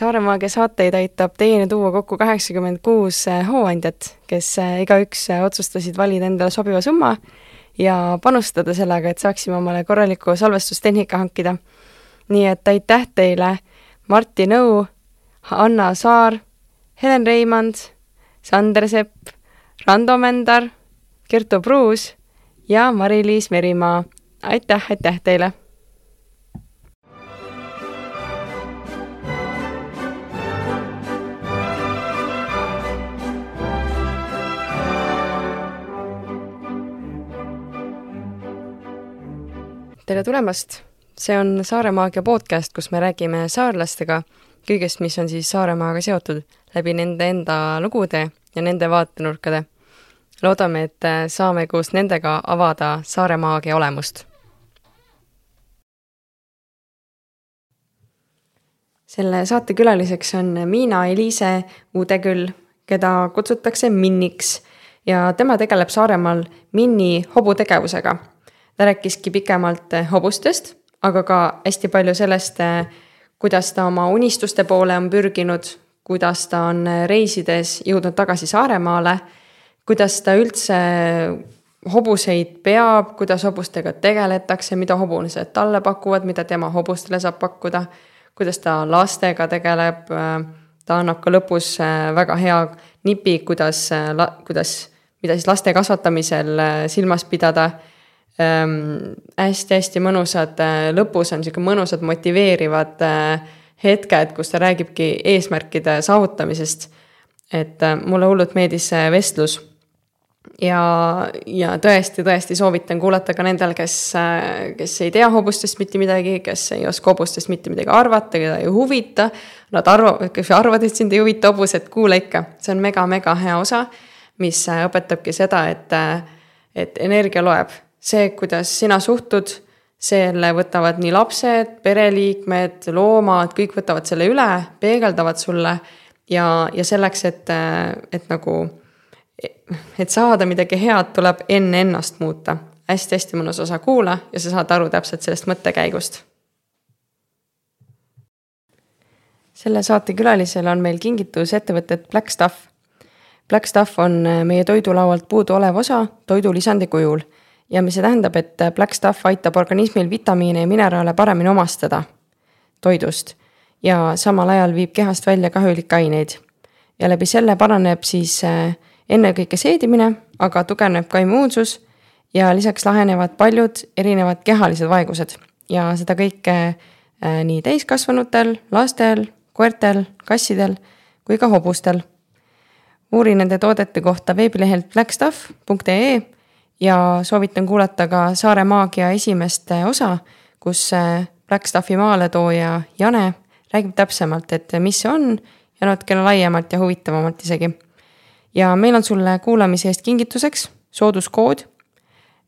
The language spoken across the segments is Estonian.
Saaremaagia saateid aitab teieni tuua kokku kaheksakümmend kuus äh, hooandjat, kes äh, igaüks äh, otsustasid valida endale sobiva summa ja panustada sellega, et saaksime omale korraliku salvestustehnika hankida. nii et aitäh teile, Martti Nõu, Anna Saar, Helen Reimand, Sander Sepp, Rando Mendar, Kertu Pruus ja Mari-Liis Merimaa. aitäh, aitäh teile! Tere tulemast! see on Saare Maagia podcast, kus me räägime saarlastega kõigest, mis on siis Saaremaaga seotud läbi nende enda lugude ja nende vaatenurkade. loodame, et saame koos nendega avada Saare Maagia olemust. selle saate külaliseks on Miina-Eliise Udeküll, keda kutsutakse Minniks ja tema tegeleb Saaremaal Minni hobutegevusega ta rääkiski pikemalt eh, hobustest, aga ka hästi palju sellest, eh, kuidas ta oma unistuste poole on pürginud, kuidas ta on eh, reisides jõudnud tagasi Saaremaale, kuidas ta üldse hobuseid peab, kuidas hobustega tegeletakse, mida hobused talle pakuvad, mida tema hobustele saab pakkuda, kuidas ta lastega tegeleb, ta annab ka lõpus väga hea nipi, kuidas, kuidas, mida siis laste kasvatamisel silmas pidada hästi-hästi ähm, mõnusad, äh, lõpus on sihuke mõnusad motiveerivad äh, hetked, kus ta räägibki eesmärkide saavutamisest. et äh, mulle hullult meeldis see vestlus. ja, ja tõesti, tõesti soovitan kuulata ka nendel, kes, kes ei tea hobustest mitte midagi, kes ei oska hobustest mitte midagi arvata, keda ei huvita. Nad arvavad, kes arvavad, et sind ei huvita hobused, kuula ikka, see on mega-mega hea osa, mis õpetabki seda, et, et energia loeb see, kuidas sina suhtud, selle võtavad nii lapsed, pereliikmed, loomad, kõik võtavad selle üle, peegeldavad sulle ja, ja selleks, et, et nagu, et saada midagi head, tuleb enne ennast muuta hästi,. hästi-hästi mõnus osa, kuula ja sa saad aru täpselt sellest mõttekäigust. selle saate külalisel on meil kingitus ettevõtet Black Stuff. Black Stuff on meie toidulaualt puuduolev osa toidulisandi kujul ja mis see tähendab, et Black Stuff aitab organismil vitamiine ja mineraale paremini omastada toidust ja samal ajal viib kehast välja kahjulikke aineid. ja läbi selle paraneb siis äh, ennekõike seedimine, aga tugevneb ka immuunsus ja lisaks lahenevad paljud erinevad kehalised vaegused ja seda kõike äh, nii täiskasvanutel, lastel, koertel, kassidel kui ka hobustel. uuri nende toodete kohta veebilehelt blackstuff.ee ja soovitan kuulata ka Saare Maagia esimest osa, kus äh, Blackstaffi maaletooja Jane räägib täpsemalt, et mis see on ja natukene laiemalt ja huvitavamalt isegi. ja meil on sulle kuulamise eest kingituseks sooduskood.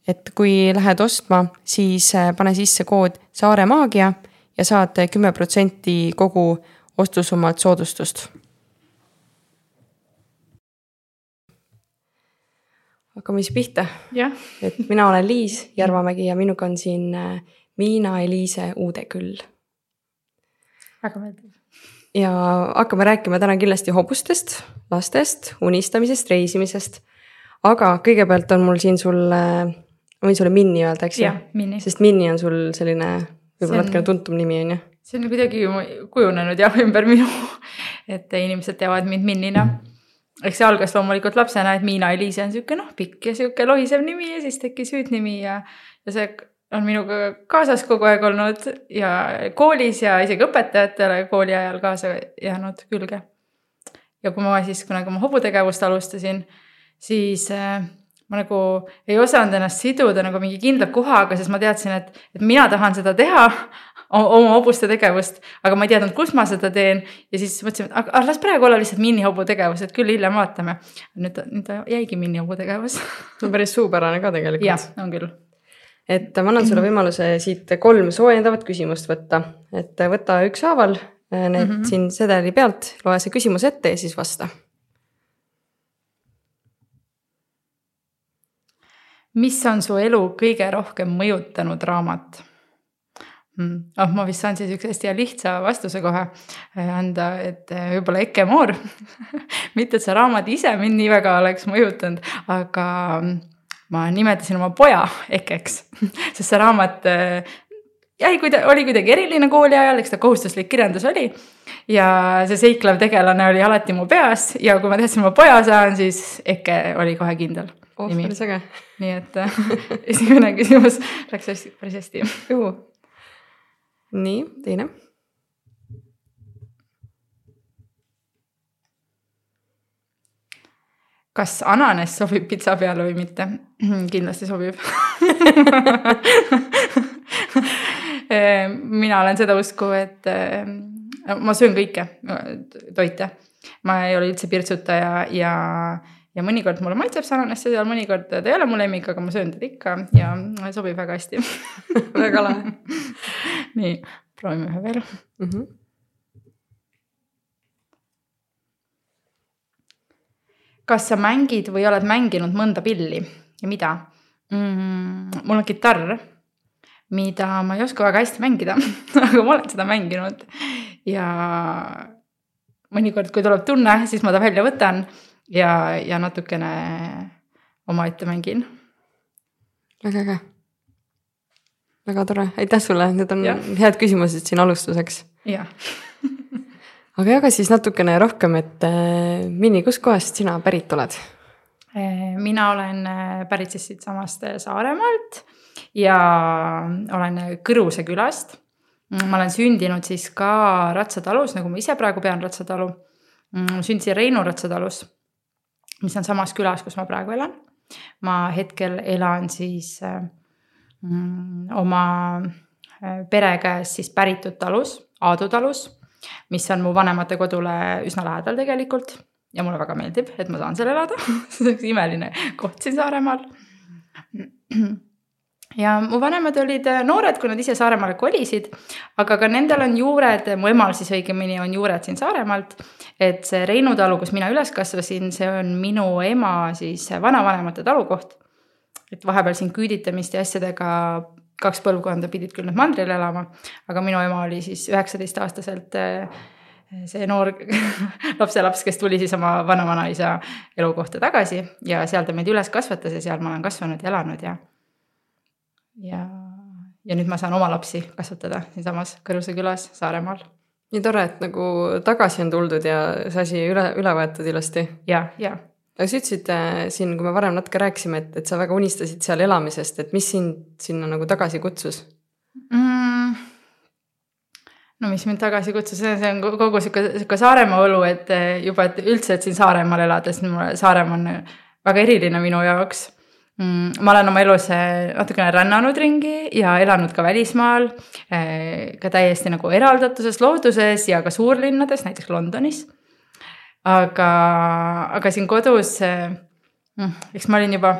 et kui lähed ostma, siis pane sisse kood Saare Maagia ja saad kümme protsenti kogu ostusummalt soodustust hakkame siis pihta. et mina olen Liis Järvamägi ja minuga on siin äh, Miina-Eliise Uudeküll. väga meeldiv. ja hakkame rääkima täna kindlasti hobustest, lastest, unistamisest, reisimisest. aga kõigepealt on mul siin sulle, ma võin sulle Minni öelda, eks ju? sest Minni on sul selline võib-olla on... natukene tuntum nimi on ju? see on kuidagi kujunenud jah ümber minu, et inimesed teavad mind Minnina mm eks see algas loomulikult lapsena, et Miina-Eliise on sihuke noh, pikk ja sihuke lohisev nimi ja siis tekkis hüüdnimi ja, ja see on minuga kaasas kogu aeg olnud ja koolis ja isegi õpetajatele kooli ajal kaasa jäänud külge. ja kui ma siis kunagi oma hobutegevust alustasin, siis äh, ma nagu ei osanud ennast siduda nagu mingi kindla kohaga, sest ma teadsin, et, et mina tahan seda teha, oma hobuste tegevust, aga ma ei teadnud, kus ma seda teen ja siis mõtlesime, et aga las praegu olla lihtsalt minihobu tegevus, et küll hiljem vaatame. nüüd, nüüd ta jäigi minihobu tegevus no päris suupärane ka tegelikult. jah, on küll. et ma annan sulle võimaluse siit kolm soojendavat küsimust võtta, et võta ükshaaval need mm -hmm. siin sedeli pealt, loe see küsimus ette ja siis vasta. mis on su elu kõige rohkem mõjutanud raamat? Mm.. oh, ma vist saan siis üks hästi hea lihtsa vastuse kohe äh, anda, et äh, võib-olla Eke Moor mitte, et see raamat ise mind nii väga oleks mõjutanud, aga mm, ma nimetasin oma poja Ekeks sest see raamat äh, jäi kuida-, oli kuidagi eriline kooli ajal, eks ta kohustuslik kirjandus oli. ja see seiklev tegelane oli alati mu peas ja kui ma teadsin, ma poja saan, siis Eke oli kohe kindel. oh, päris äge. nii et esimene küsimus läks hästi, päris hästi nii, teine. kas ananass sobib pitsa peale või mitte? kindlasti sobib mina olen seda usku, et ma söön kõike toite. ma ei ole üldse pirtsutaja ja, ja mõnikord mulle maitseb see ananass ja mõnikord ta ei ole mu lemmik, aga ma söön teda ikka ja sobib väga hästi väga lahe nii, proovime ühe veel mm. -hmm. kas sa mängid või oled mänginud mõnda pilli ja mida mm,? mul on kitarr, mida ma ei oska väga hästi mängida aga ma olen seda mänginud ja mõnikord, kui tuleb tunne, siis ma ta välja võtan ja, ja natukene omaette mängin. väga äge väga tore, aitäh sulle, need on ja. head küsimused siin alustuseks. jah aga jaga siis natukene rohkem, et äh, Minni, kuskohast sina pärit oled? Äh, mina olen äh, pärit siis siitsamast Saaremaalt ja olen Kõruse külast. ma olen sündinud siis ka Ratsatalus, nagu ma ise praegu pean Ratsatalu. Mm, sündisin Reinu Ratsatalus, mis on samas külas, kus ma praegu elan. ma hetkel elan siis Mm, oma äh, pere käest siis päritud talus, Aadu talus, mis on mu vanemate kodule üsna lähedal tegelikult ja mulle väga meeldib, et ma saan seal elada see on üks imeline koht siin Saaremaal. Ja mu vanemad olid äh, noored, kui nad ise Saaremaale kolisid, aga ka nendel on juured, mu emal siis õigemini on juured siin Saaremaalt. et see Reinu talu, kus mina üles kasvasin, see on minu ema siis vanavanemate talukoht et vahepeal siin küüditamist ja asjadega kaks põlvkonda pidid küll nüüd mandril elama, aga minu ema oli siis üheksateistaastaselt eh, see noor lapselaps, kes tuli siis oma vana-vanaisa elukohta tagasi ja seal ta meid üles kasvatas ja seal ma olen kasvanud ja elanud ja. Ja, ja nüüd ma saan oma lapsi kasvatada siinsamas Kõruse külas Saaremaal. nii tore, et nagu tagasi on tuldud ja see asi üle, üle võetud ilusti. ja, ja aga sa ütlesid äh, siin, kui me varem natuke rääkisime, et, et sa väga unistasid seal elamisest, et mis sind sinna nagu tagasi kutsus mm.? no mis mind tagasi kutsus, see on kogu sihuke, sihuke Saaremaa õlu, et äh, juba, et üldse, et siin Saaremaal elades, Saaremaa on väga eriline minu jaoks. Ma olen oma elus äh, natukene rännanud ringi ja elanud ka välismaal, äh, ka täiesti nagu eraldatuses, looduses ja ka suurlinnades, näiteks Londonis. Aga, aga siin kodus, mm, eks ma olin juba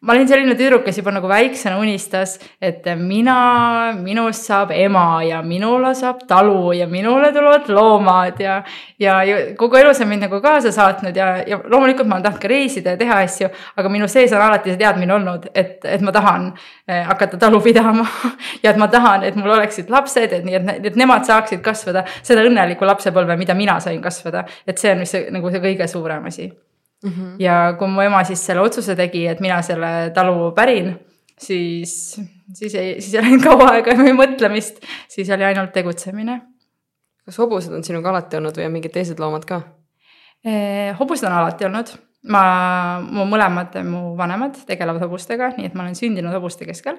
ma olin selline tüdruk, kes juba nagu väiksena unistas, et mina, minust saab ema ja minule saab talu ja minule tulevad loomad ja. ja, ja kogu elu see on mind nagu kaasa saatnud ja, ja loomulikult ma olen tahtnud ka reisida ja teha asju. aga minu sees on alati see teadmine olnud, et, et ma tahan eh, hakata talu pidama ja et ma tahan, et mul oleksid lapsed, et nii, et, nemad saaksid kasvada selle õnneliku lapsepõlve, mida mina sain kasvada. et see on vist nagu see kõige suurem asi Mm -hmm. ja kui mu ema siis selle otsuse tegi, et mina selle talu pärin, siis, siis ei, siis ei läinud kaua aega või mõtlemist, siis oli ainult tegutsemine. kas hobused on sinuga alati olnud või on mingid teised loomad ka? Hobused on alati olnud, ma, mu mõlemad mu vanemad tegelevad hobustega, nii et ma olen sündinud hobuste keskel.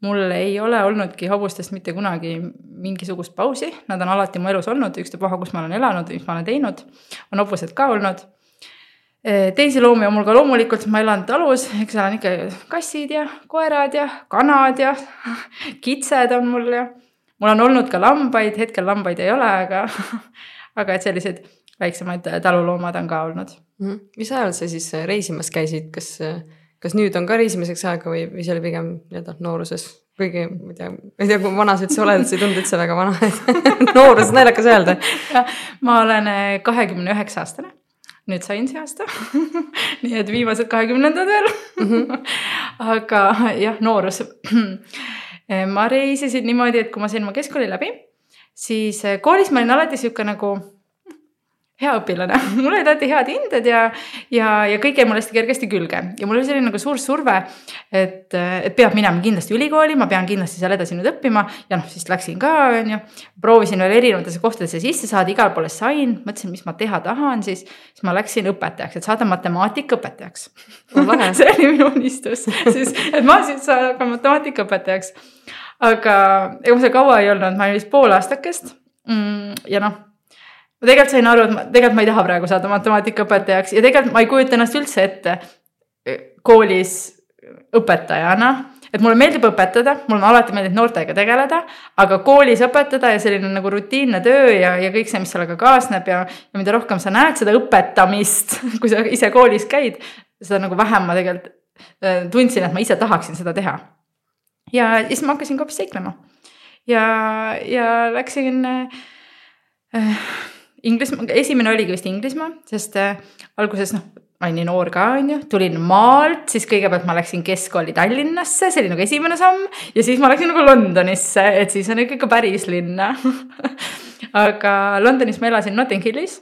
mul ei ole olnudki hobustest mitte kunagi mingisugust pausi, nad on alati mu elus olnud, ükstapuha, kus ma olen elanud, mis ma olen teinud, on hobused ka olnud teisi loomi on mul ka loomulikult, ma elan talus, eks seal on ikka kassid ja koerad ja kanad ja kitsed on mul ja mul on olnud ka lambaid, hetkel lambaid ei ole, aga, aga et sellised väiksemaid taluloomad on ka olnud mm. -hmm. mis ajal sa siis reisimas käisid, kas, kas nüüd on ka reisimiseks aega või, või see oli pigem nii-öelda nooruses? kuigi ma ei tea, ma ei tea, kui vana sa üldse oled, sa ei tundu üldse väga vana nooruses naljakas öelda ma olen eh, kahekümne üheksa aastane nüüd sain see aasta nii et viimased kahekümnendad veel. -hmm. aga jah, noorus ma reisisin niimoodi, et kui ma sain oma keskkooli läbi, siis koolis ma olin alati sihuke nagu hea õpilane. Mul olid alati head hinded ja, ja, ja kõik jäi mulle hästi kergesti külge. Ja mul oli selline nagu suur surve, et, et peab minema kindlasti ülikooli, ma pean kindlasti seal edasi nüüd õppima. Ja noh, siis läksin ka, on ju. proovisin veel erinevatesse kohtadesse sisse saada, igale poole sain, mõtlesin, mis ma teha tahan, siis, siis ma läksin õpetajaks, et saada matemaatikaõpetajaks. See oli minu unistus, siis, et ma siis saan matemaatikaõpetajaks. aga ega ma seal kaua ei olnud, ma olin vist pool aastakest. Mm, ja noh ma tegelikult sain aru, et ma tegelikult ma ei taha praegu saada matemaatikaõpetajaks ja tegelikult ma ei kujuta ennast üldse ette e, koolis õpetajana et mulle meeldib õpetada, mulle on alati meeldinud noortega tegeleda, aga koolis õpetada ja selline nagu rutiinne töö ja, ja kõik see, mis sellega kaasneb ja, ja mida rohkem sa näed seda õpetamist, kui sa ise koolis käid, seda nagu vähem ma tegelikult e, tundsin, et ma ise tahaksin seda teha. ja siis ma hakkasin ka hoopis seiklema ja, ja läksin äh, Inglismaa, esimene oligi vist Inglismaa, sest äh, alguses noh, ma olin nii noor ka, on ju, tulin maalt, siis kõigepealt ma läksin keskkooli Tallinnasse, see oli nagu esimene samm. ja siis ma läksin nagu Londonisse, et siis on ikka päris linna aga Londonis ma elasin Notting Hillis.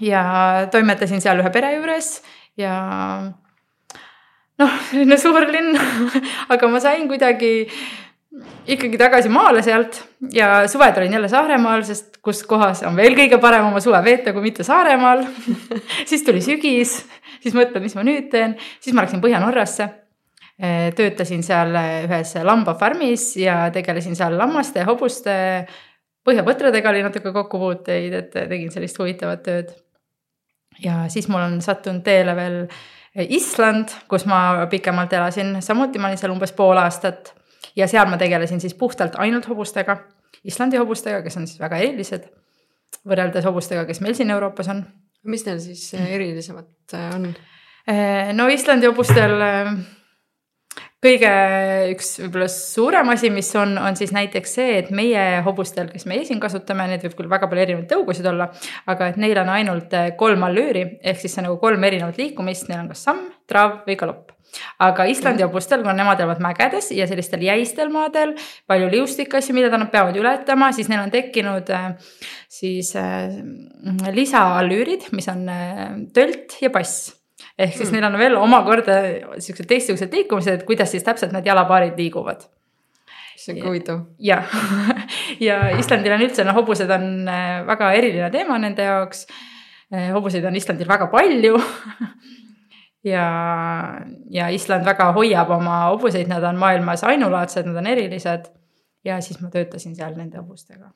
ja toimetasin seal ühe pere juures ja noh, selline suur linn aga ma sain kuidagi ikkagi tagasi maale sealt ja suved olin jälle Saaremaal, sest kus kohas on veel kõige parem oma suve veeta, kui mitte Saaremaal. Siis tuli sügis, siis mõtlen, mis ma nüüd teen, siis ma läksin Põhja-Norrasse. töötasin seal ühes lambafarmis ja tegelesin seal lammaste ja hobuste, põhjapõtradega oli natuke kokkupuuteid, et tegin sellist huvitavat tööd. ja siis mul on sattunud teele veel Island, kus ma pikemalt elasin, samuti ma olin seal umbes pool aastat. Ja seal ma tegelesin siis puhtalt ainult hobustega, Islandi hobustega, kes on siis väga erilised võrreldes hobustega, kes meil siin Euroopas on. mis neil siis äh, erilisemat äh, on? Äh, no Islandi hobustel kõige üks võib-olla suurem asi, mis on, on siis näiteks see, et meie hobustel, kes meie siin kasutame, neid võib küll väga palju erinevaid tõugusid olla, aga et neil on ainult kolm allüüri ehk siis see nagu kolm erinevat liikumist, neil on kas samm, traav või galopp. Aga Islandi hobustel, kuna nemad elavad mägedes ja sellistel jäistel maadel, palju liustikasju, mida nad peavad ületama, siis neil on tekkinud äh, siis äh, lisaallüürid, mis on tölt ja pass ehk siis mm. neil on veel omakorda siuksed teistsugused liikumised, et kuidas siis täpselt need jalapaarid liiguvad see on ka huvitav. jah, ja Islandil on üldse, noh, hobused on väga eriline teema nende jaoks. hobuseid on Islandil väga palju ja, ja Island väga hoiab oma hobuseid, nad on maailmas ainulaadsed, nad on erilised. ja siis ma töötasin seal nende hobustega.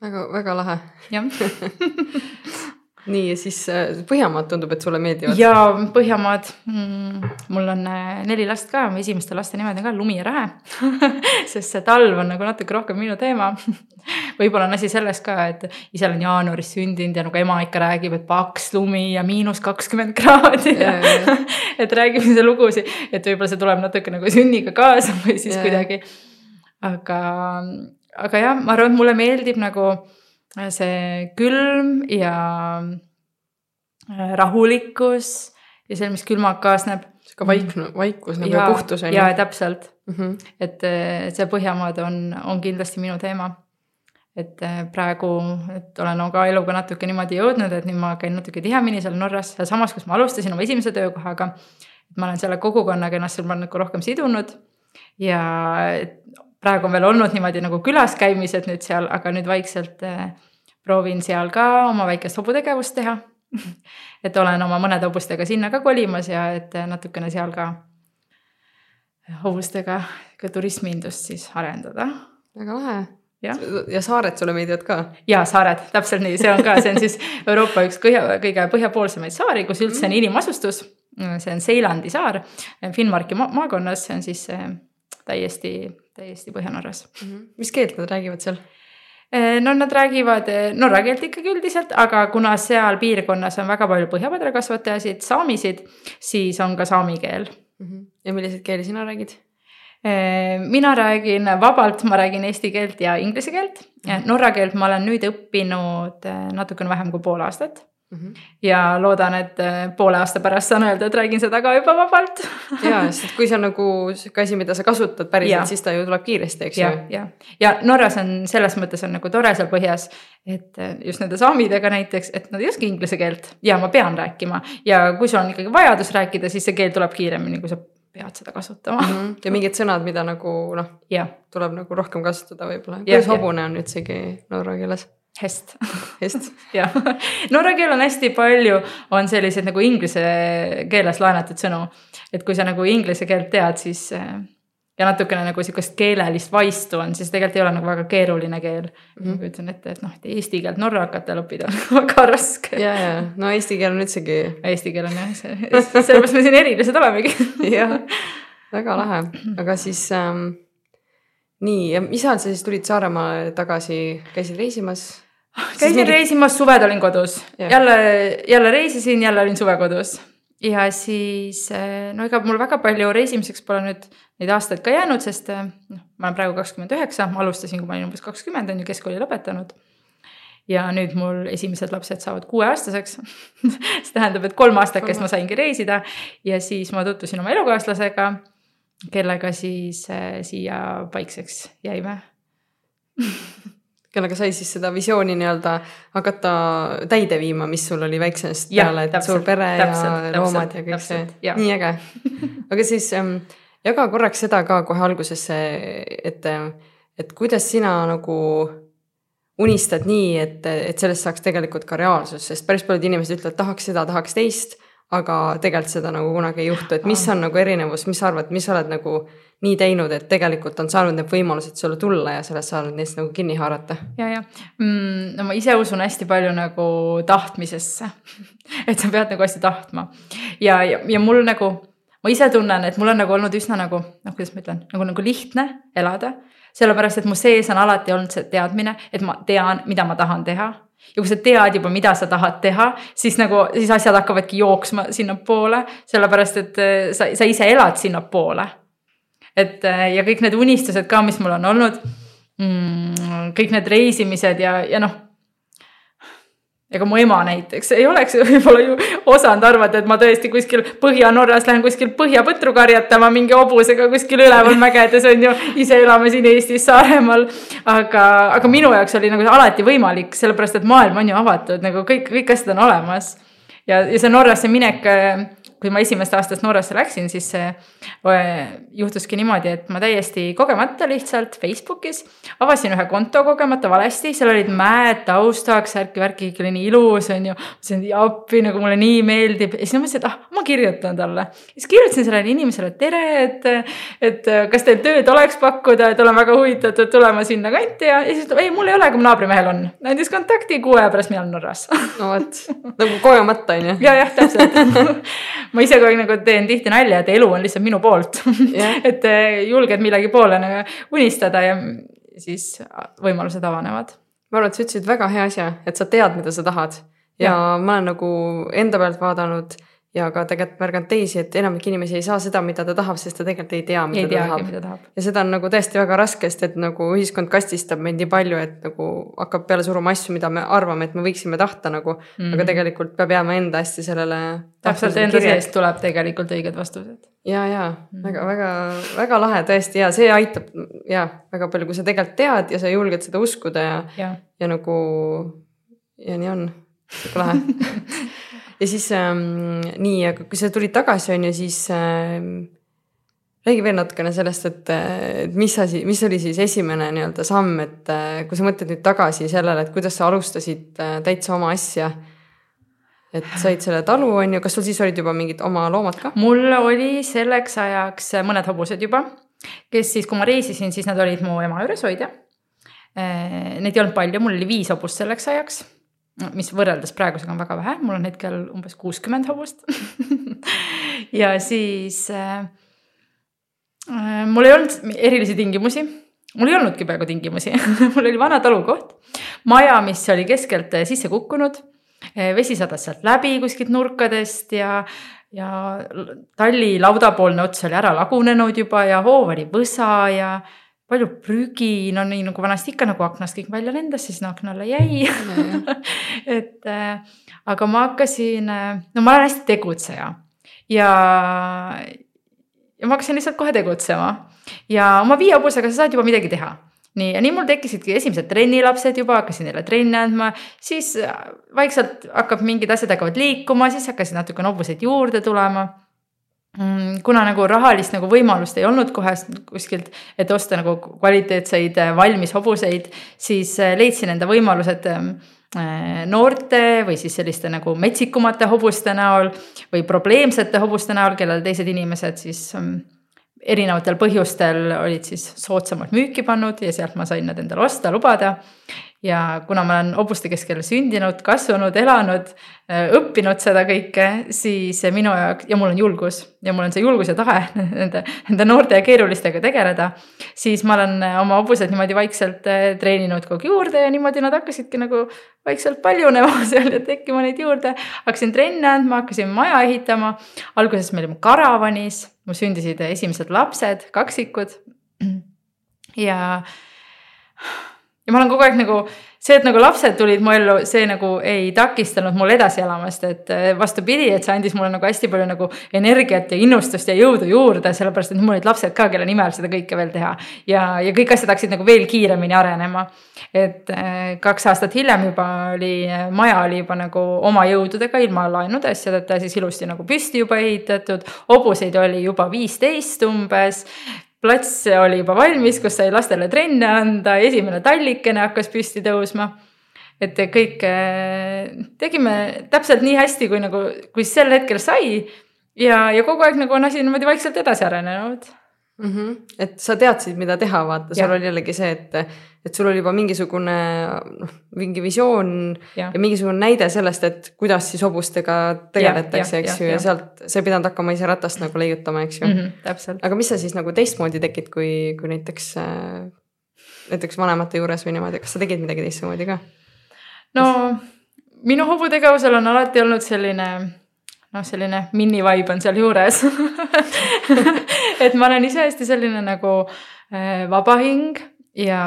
väga, väga lahe. jah nii, ja siis äh, Põhjamaad tundub, et sulle meeldivad? jaa, Põhjamaad mm,. mul on äh, neli last ka, esimeste laste nimed on ka Lumi ja Rähe sest see talv on nagu natuke rohkem minu teema võib-olla on asi selles ka, et ise olen jaanuaris sündinud ja nagu ema ikka räägib, et paks lumi ja miinus kakskümmend kraadi ja, ja, ja. et räägib seda lugusid, et võib-olla see tuleb natuke nagu sünniga kaasa või siis ja, kuidagi. aga, aga jah, ma arvan, et mulle meeldib nagu see külm ja äh, rahulikkus ja see, mis külmaga kaasneb. sihuke vaik-, vaikus nagu ja, ja puhtus on ju. jaa, täpselt mm. -hmm. et, äh, et see Põhjamaad on, on kindlasti minu teema. et äh, praegu, et olen ka eluga natuke niimoodi jõudnud, et nüüd ma käin natuke tihemini seal Norras, sealsamas, kus ma alustasin oma esimese töökohaga. et ma olen selle kogukonnaga ennast seal nagu rohkem sidunud ja praegu on veel olnud niimoodi nagu külas käimised nüüd seal, aga nüüd vaikselt äh, proovin seal ka oma väikest hobutegevust teha et olen oma mõnede hobustega sinna ka kolimas ja et natukene seal ka hobustega ka turismiindust siis arendada. väga lahe. Ja. ja saared sulle meeldivad ka? ja saared, täpselt nii, see on ka, see on siis Euroopa üks kõige, kõige põhjapoolsemaid saari, kus üldse on inimasustus. see on Seilandi saar Finnmarki ma maakonnas, see on siis äh, täiesti täiesti Põhja-Norras mm. -hmm. mis keelt nad räägivad seal? Eh, no nad räägivad eh, norra keelt ikkagi üldiselt, aga kuna seal piirkonnas on väga palju põhjapõdrakasvatajasid, saamisid, siis on ka saami keel mm. -hmm. ja milliseid keeli sina räägid? Eh, mina räägin vabalt, ma räägin eesti keelt ja inglise keelt. -hmm. Norra keelt ma olen nüüd õppinud natukene vähem kui pool aastat ja loodan, et äh, poole aasta pärast saan öelda, et räägin seda ka juba vabalt ja, sest kui see on nagu sihuke asi, mida sa kasutad päriselt, siis ta ju tuleb kiiresti, eks ja, ju. ja, ja Norras on selles mõttes on nagu tore seal põhjas, et äh, just nende saamidega näiteks, et nad ei oska inglise keelt ja ma pean rääkima ja kui sul on ikkagi vajadus rääkida, siis see keel tuleb kiiremini, kui sa pead seda kasutama mm. -hmm. ja mingid sõnad, mida nagu noh, tuleb nagu rohkem kasutada võib-olla. kuidas hobune on üldsegi norra keeles? Hest. Hest. jah, norra keel on hästi palju, on selliseid nagu inglise keeles laenatud sõnu. et kui sa nagu inglise keelt tead, siis ja natukene nagu sihukest keelelist vaistu on, siis tegelikult ei ole nagu väga keeruline keel mm. -hmm. ma kujutan ette, et noh, et eesti keelt norra hakata õppida on väga raske. ja, ja no eesti keel on üldsegi. Eesti keel on jah, see, sellepärast me siin erilised olemegi jah, väga lahe, aga siis ähm, nii, ja mis ajal sa siis tulid Saaremaale tagasi, käisid reisimas? Käisin mingi... reisimas, suved olin kodus, jälle, jälle reisisin, jälle olin suve kodus. Ja siis eh, no ega mul väga palju reisimiseks pole nüüd neid aastaid ka jäänud, sest eh, noh, ma olen praegu kakskümmend üheksa, ma alustasin, kui ma olin umbes kakskümmend on ju keskkooli lõpetanud. ja nüüd mul esimesed lapsed saavad kuueaastaseks. See tähendab, et kolm aastakest ma saingi reisida. Ja siis ma tutvusin oma elukaaslasega, kellega siis äh, siia paikseks jäime kellega sai siis seda visiooni nii-öelda hakata täide viima, mis sul oli väiksest peale, et täpselt, suur pere täpselt, ja loomad ja kõik täpselt, see, nii äge. aga siis ähm, jaga korraks seda ka kohe alguses, et, et kuidas sina nagu unistad nii, et, et sellest saaks tegelikult ka reaalsus, sest päris paljud inimesed ütlevad, tahaks seda, tahaks teist, aga tegelikult seda nagu kunagi ei juhtu, et mis on nagu erinevus, mis sa arvad, mis sa oled nagu nii teinud, et tegelikult on saanud need võimalused sulle tulla ja sa oled neist nagu kinni haarata? ja, ja. Mm, no ma ise usun hästi palju nagu tahtmisesse. Et sa pead nagu hästi tahtma. Ja, ja, ja mul nagu, ma ise tunnen, et mul on nagu olnud üsna nagu, noh, kuidas ma ütlen, nagu, nagu lihtne elada. sellepärast, et mu sees on alati olnud see teadmine, et ma tean, mida ma tahan teha. Ja kui sa tead juba, mida sa tahad teha, siis nagu, siis asjad hakkavadki jooksma sinnapoole, sellepärast et äh, sa, sa ise elad sinnapoole et äh, ja kõik need unistused ka, mis mul on olnud mm,. kõik need reisimised ja, ja noh ega mu ema näiteks ei oleks võib-olla ju osanud arvata, et ma tõesti kuskil Põhja-Norras lähen kuskil põhjapõtru karjatama mingi hobusega kuskil üleval mägedes on ju. ise elame siin Eestis Saaremaal. aga, aga minu jaoks oli nagu alati võimalik, sellepärast et maailm on ju avatud, nagu kõik, kõik asjad on olemas. ja, ja see Norrasse minek kui ma esimest aastast Norrasse läksin, siis juhtuski niimoodi, et ma täiesti kogemata lihtsalt Facebookis avasin ühe konto kogemata valesti, seal olid mäed taustaks, särki-värki, ikka oli nii ilus, on ju. mõtlesin, et appi, nagu mulle nii meeldib ja siis ma mõtlesin, et ah, ma kirjutan talle. siis kirjutasin sellele inimesele, tere, et, et kas teil tööd oleks pakkuda, et olen väga huvitatud tulema sinna kanti ja, ja siis ütleb, ei, mul ei ole, aga mu naabrimehel on. andis kontakti, kuu aja pärast mina olen Norras. no vot, nagu kogemata on ju. ja, jah, täpselt ma ise kogu aeg nagu teen tihti nalja, et elu on lihtsalt minu poolt yeah. et eh, julged millegi poole nagu unistada ja siis võimalused avanevad. ma arvan, et sa ütlesid väga hea asja, et sa tead, mida sa tahad ja, ja ma olen nagu enda pealt vaadanud ja ka tegelikult märganud teisi, et enamik inimesi ei saa seda, mida ta tahab, sest ta tegelikult ei tea, mida ei ta tahab. tahab. ja seda on nagu tõesti väga raske, sest et nagu ühiskond kastistab meid nii palju, et nagu hakkab peale suruma asju, mida me arvame, et me võiksime tahta nagu mm, -hmm. aga mhm. tegelikult peab jääma enda hästi sellele. täpselt enda seest tuleb tegelikult õiged vastused. ja, ja mm -hmm. väga, väga, väga lahe tõesti ja see aitab ja väga palju, kui sa tegelikult tead ja sa julged seda uskuda ja, ja., ja nagu ja nii on, sihuke lahe ja siis ähm, nii, aga kui sa tulid tagasi, on ju, siis ähm, räägi veel natukene sellest, et, et mis asi, mis oli siis esimene nii-öelda samm, et äh, kui sa mõtled nüüd tagasi sellele, et kuidas sa alustasid äh, täitsa oma asja. et said selle talu, on ju, kas sul siis olid juba mingid oma loomad ka? mul oli selleks ajaks mõned hobused juba, kes siis, kui ma reisisin, siis nad olid mu ema juures hoida. Äh, neid ei olnud palju, mul oli viis hobust selleks ajaks mis võrreldes praegusega on väga vähe, mul on hetkel umbes kuuskümmend hobust. Ja siis äh, äh, mul ei olnud erilisi tingimusi, mul ei olnudki peaaegu tingimusi. Mul oli vana talukoht, maja, mis oli keskelt äh, sisse kukkunud, äh, vesi sadas sealt läbi kuskilt nurkadest ja ja talli laudapoolne ots oli ära lagunenud juba ja hoov oli võsa ja palju prügi, no nii nagu vanasti ikka nagu aknast kõik välja lendas, siis no akna alla jäi. Et äh, aga ma hakkasin, no ma olen hästi tegutseja ja, ja ma hakkasin lihtsalt kohe tegutsema. Ja oma viie hobusega sa saad juba midagi teha. Nii, ja nii mul tekkisidki esimesed trennilapsed juba, hakkasin neile trenni andma, siis vaikselt hakkab mingid asjad hakkavad liikuma, siis hakkasid natukene hobuseid juurde tulema kuna nagu rahalist nagu võimalust ei olnud kohe kuskilt, et osta nagu kvaliteetseid valmis hobuseid, siis leidsin enda võimalused noorte või siis selliste nagu metsikumate hobuste näol või probleemsete hobuste näol, kellel teised inimesed siis mm, erinevatel põhjustel olid siis soodsamalt müüki pannud ja sealt ma sain nad endale osta, lubada. ja kuna ma olen hobuste keskel sündinud, kasvanud, elanud, äh, õppinud seda kõike, siis minu jaoks ja mul on julgus ja mul on see julgus ja tahe nende, nende noorte ja keerulistega tegeleda. siis ma olen oma hobused niimoodi vaikselt äh, treeninud kogu juurde ja niimoodi nad hakkasidki nagu vaikselt paljunema seal ja tekkima neid juurde. hakkasin trenne andma, hakkasin maja ehitama. alguses me olime karavanis, mul sündisid esimesed lapsed, kaksikud. ja, ja ma olen kogu aeg nagu see, et nagu lapsed tulid mu ellu, see nagu ei takistanud mul edasi elamast, et eh, vastupidi, et see andis mulle nagu hästi palju nagu energiat ja innustust ja jõudu juurde, sellepärast et mul olid lapsed ka, kelle nimel seda kõike veel teha. ja, ja kõik asjad hakkasid nagu veel kiiremini arenema. et eh, kaks aastat hiljem juba oli, eh, maja oli juba nagu oma jõududega, ilma laenude asjadeta siis ilusti nagu püsti juba ehitatud, hobuseid oli juba viisteist umbes plats oli juba valmis, kus sai lastele trenne anda, esimene tallikene hakkas püsti tõusma. et kõike tegime täpselt nii hästi, kui nagu, kui sel hetkel sai. ja, ja kogu aeg nagu on asi niimoodi vaikselt edasi arenenud mm. -hmm. et sa teadsid, mida teha, vaata, sul oli jällegi see, et, et sul oli juba mingisugune noh, mingi visioon ja. ja mingisugune näide sellest, et kuidas siis hobustega tegeletakse, eks ju, ja sealt sa ei pidanud hakkama ise ratast nagu leiutama, eks ju mm. -hmm, täpselt. aga mis sa siis nagu teistmoodi tegid, kui, kui näiteks, näiteks vanemate juures või niimoodi, kas sa tegid midagi teistmoodi ka? no minu hobutegevusel on alati olnud selline noh, selline mini-vibe on sealjuures et ma olen ise hästi selline nagu äh, vaba hing ja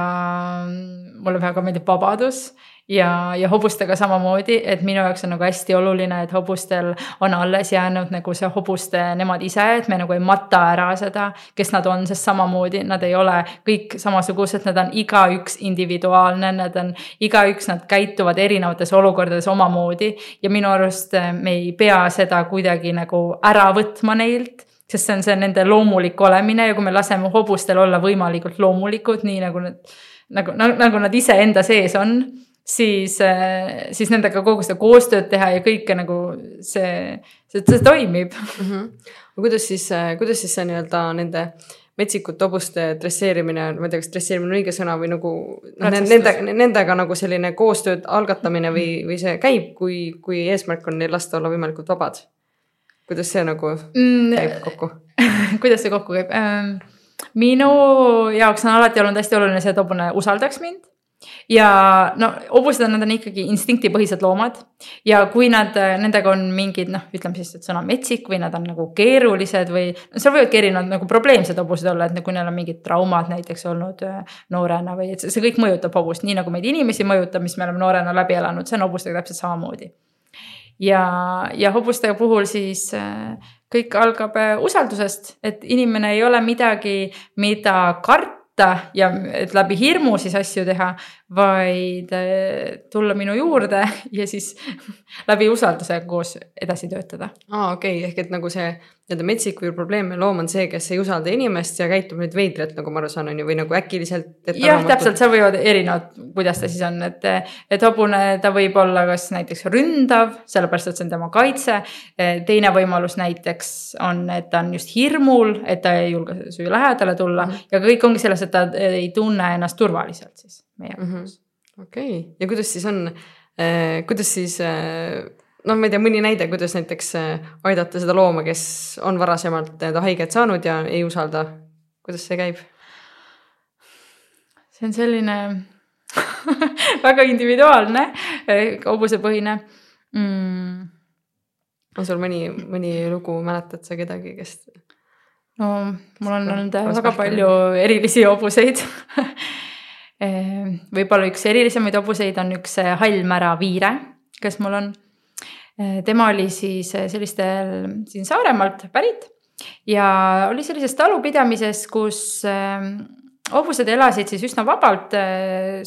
mulle väga meeldib vabadus ja, ja hobustega samamoodi, et minu jaoks on nagu hästi oluline, et hobustel on alles jäänud nagu see hobuste nemad ise, et me nagu ei mata ära seda, kes nad on, sest samamoodi nad ei ole kõik samasugused, nad on igaüks individuaalne, nad on igaüks, nad käituvad erinevates olukordades omamoodi. ja minu arust me ei pea seda kuidagi nagu ära võtma neilt sest see on see nende loomulik olemine ja kui me laseme hobustel olla võimalikult loomulikud, nii nagu nad, nagu, nagu nad iseenda sees on siis, äh, siis nendega kogu seda koostööd teha ja kõike nagu see, see, see toimib mm. -hmm. kuidas siis, äh, kuidas siis see nii-öelda nende metsikute hobuste dresseerimine, ma ei tea, kas dresseerimine on õige sõna või nagu noh, nende, nendega nagu selline koostööd algatamine või, või see käib, kui, kui eesmärk on neil lasta olla võimalikult vabad? Kuidas see nagu mm, käib kokku kuidas see kokku käib ähm,? minu jaoks on alati olnud hästi oluline see, et hobune usaldaks mind ja no hobused on, nad on ikkagi instinktipõhised loomad ja kui nad, nendega on mingid noh, ütleme siis, et sõna metsik või nad on nagu keerulised või no seal võivadki erinevad nagu probleemsed hobused olla, et kui neil on mingid traumad näiteks olnud äh, noorena või et see, see kõik mõjutab hobust, nii nagu meid inimesi mõjutab, mis me oleme noorena läbi elanud, see on hobustega täpselt samamoodi. Ja, ja hobustega puhul siis äh, kõik algab äh, usaldusest, et inimene ei ole midagi, mida karta ja et läbi hirmu siis asju teha, vaid eh, tulla minu juurde ja siis läbi usalduse koos edasi töötada. aa, okei okay., ehk et nagu see nii-öelda metsik või probleemne loom on see, kes ei usalda inimest ja käitub nüüd veidralt, nagu ma aru saan, on ju, või nagu äkiliselt. jah, täpselt, seal võivad erinevad, kuidas ta siis on, et, et hobune, ta võib olla kas näiteks ründav, sellepärast et see on tema kaitse. teine võimalus näiteks on, et ta on just hirmul, et ta ei julge su lähedale tulla mm -hmm. ja kõik ongi selles, et ta ei tunne ennast turvaliselt siis meie jaoks mm -hmm.. okei okay., ja kuidas siis on äh,, kuidas siis äh, noh, ma ei tea, mõni näide, kuidas näiteks äh, aidata seda looma, kes on varasemalt nii-öelda haiget saanud ja ei usalda, kuidas see käib? see on selline väga individuaalne, äh, hobusepõhine. Mm.. on sul mõni, mõni lugu, mäletad sa kedagi, kes no mul on olnud väga palju erilisi hobuseid. Võib-olla üks erilisemaid hobuseid on üks hallmära viire, kes mul on. Tema oli siis sellistel siin Saaremaalt pärit ja oli sellises talupidamises, kus hobused elasid siis üsna vabalt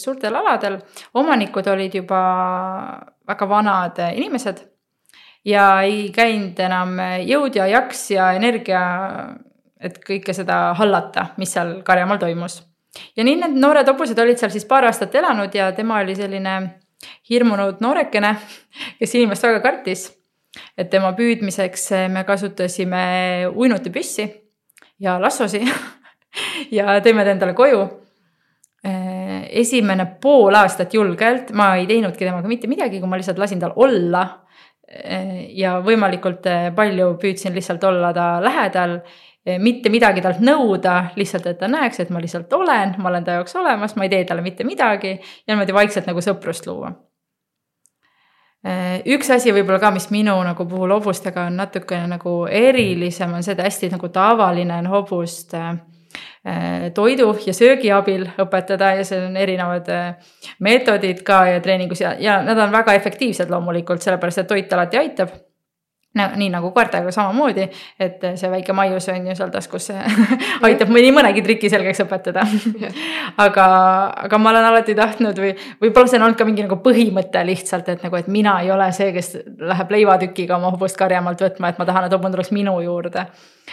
suurtel aladel, omanikud olid juba väga vanad inimesed ja ei käinud enam jõud ja jaks ja energia, et kõike seda hallata, mis seal Karjamaal toimus. ja nii need noored hobused olid seal siis paar aastat elanud ja tema oli selline hirmunud noorekene, kes inimest väga kartis. et tema püüdmiseks me kasutasime uinutipüssi ja lassosi ja tõime ta endale koju esimene pool aastat julgelt ma ei teinudki temaga mitte midagi, kui ma lihtsalt lasin tal olla ja võimalikult palju püüdsin lihtsalt olla ta lähedal, mitte midagi talt nõuda, lihtsalt, et ta näeks, et ma lihtsalt olen, ma olen ta jaoks olemas, ma ei tee talle mitte midagi ja niimoodi vaikselt nagu sõprust luua. Eh, üks asi võib-olla ka, mis minu nagu puhul hobustega on natukene nagu erilisem, on see, et hästi nagu tavaline on hobust Äh, toidu ja söögi abil õpetada ja seal on erinevad meetodid ka ja treeningus ja, ja nad on väga efektiivsed loomulikult, sellepärast et toit alati aitab nii nagu koertega samamoodi, et see väike maius on ju seal taskus aitab mõni mõnegi triki selgeks õpetada. Aga, aga ma olen alati tahtnud või võib-olla see on olnud ka mingi nagu põhimõte lihtsalt, et nagu, et mina ei ole see, kes läheb leivatükiga oma hobust karjamaalt võtma, et ma tahan, et hobune tuleks minu juurde.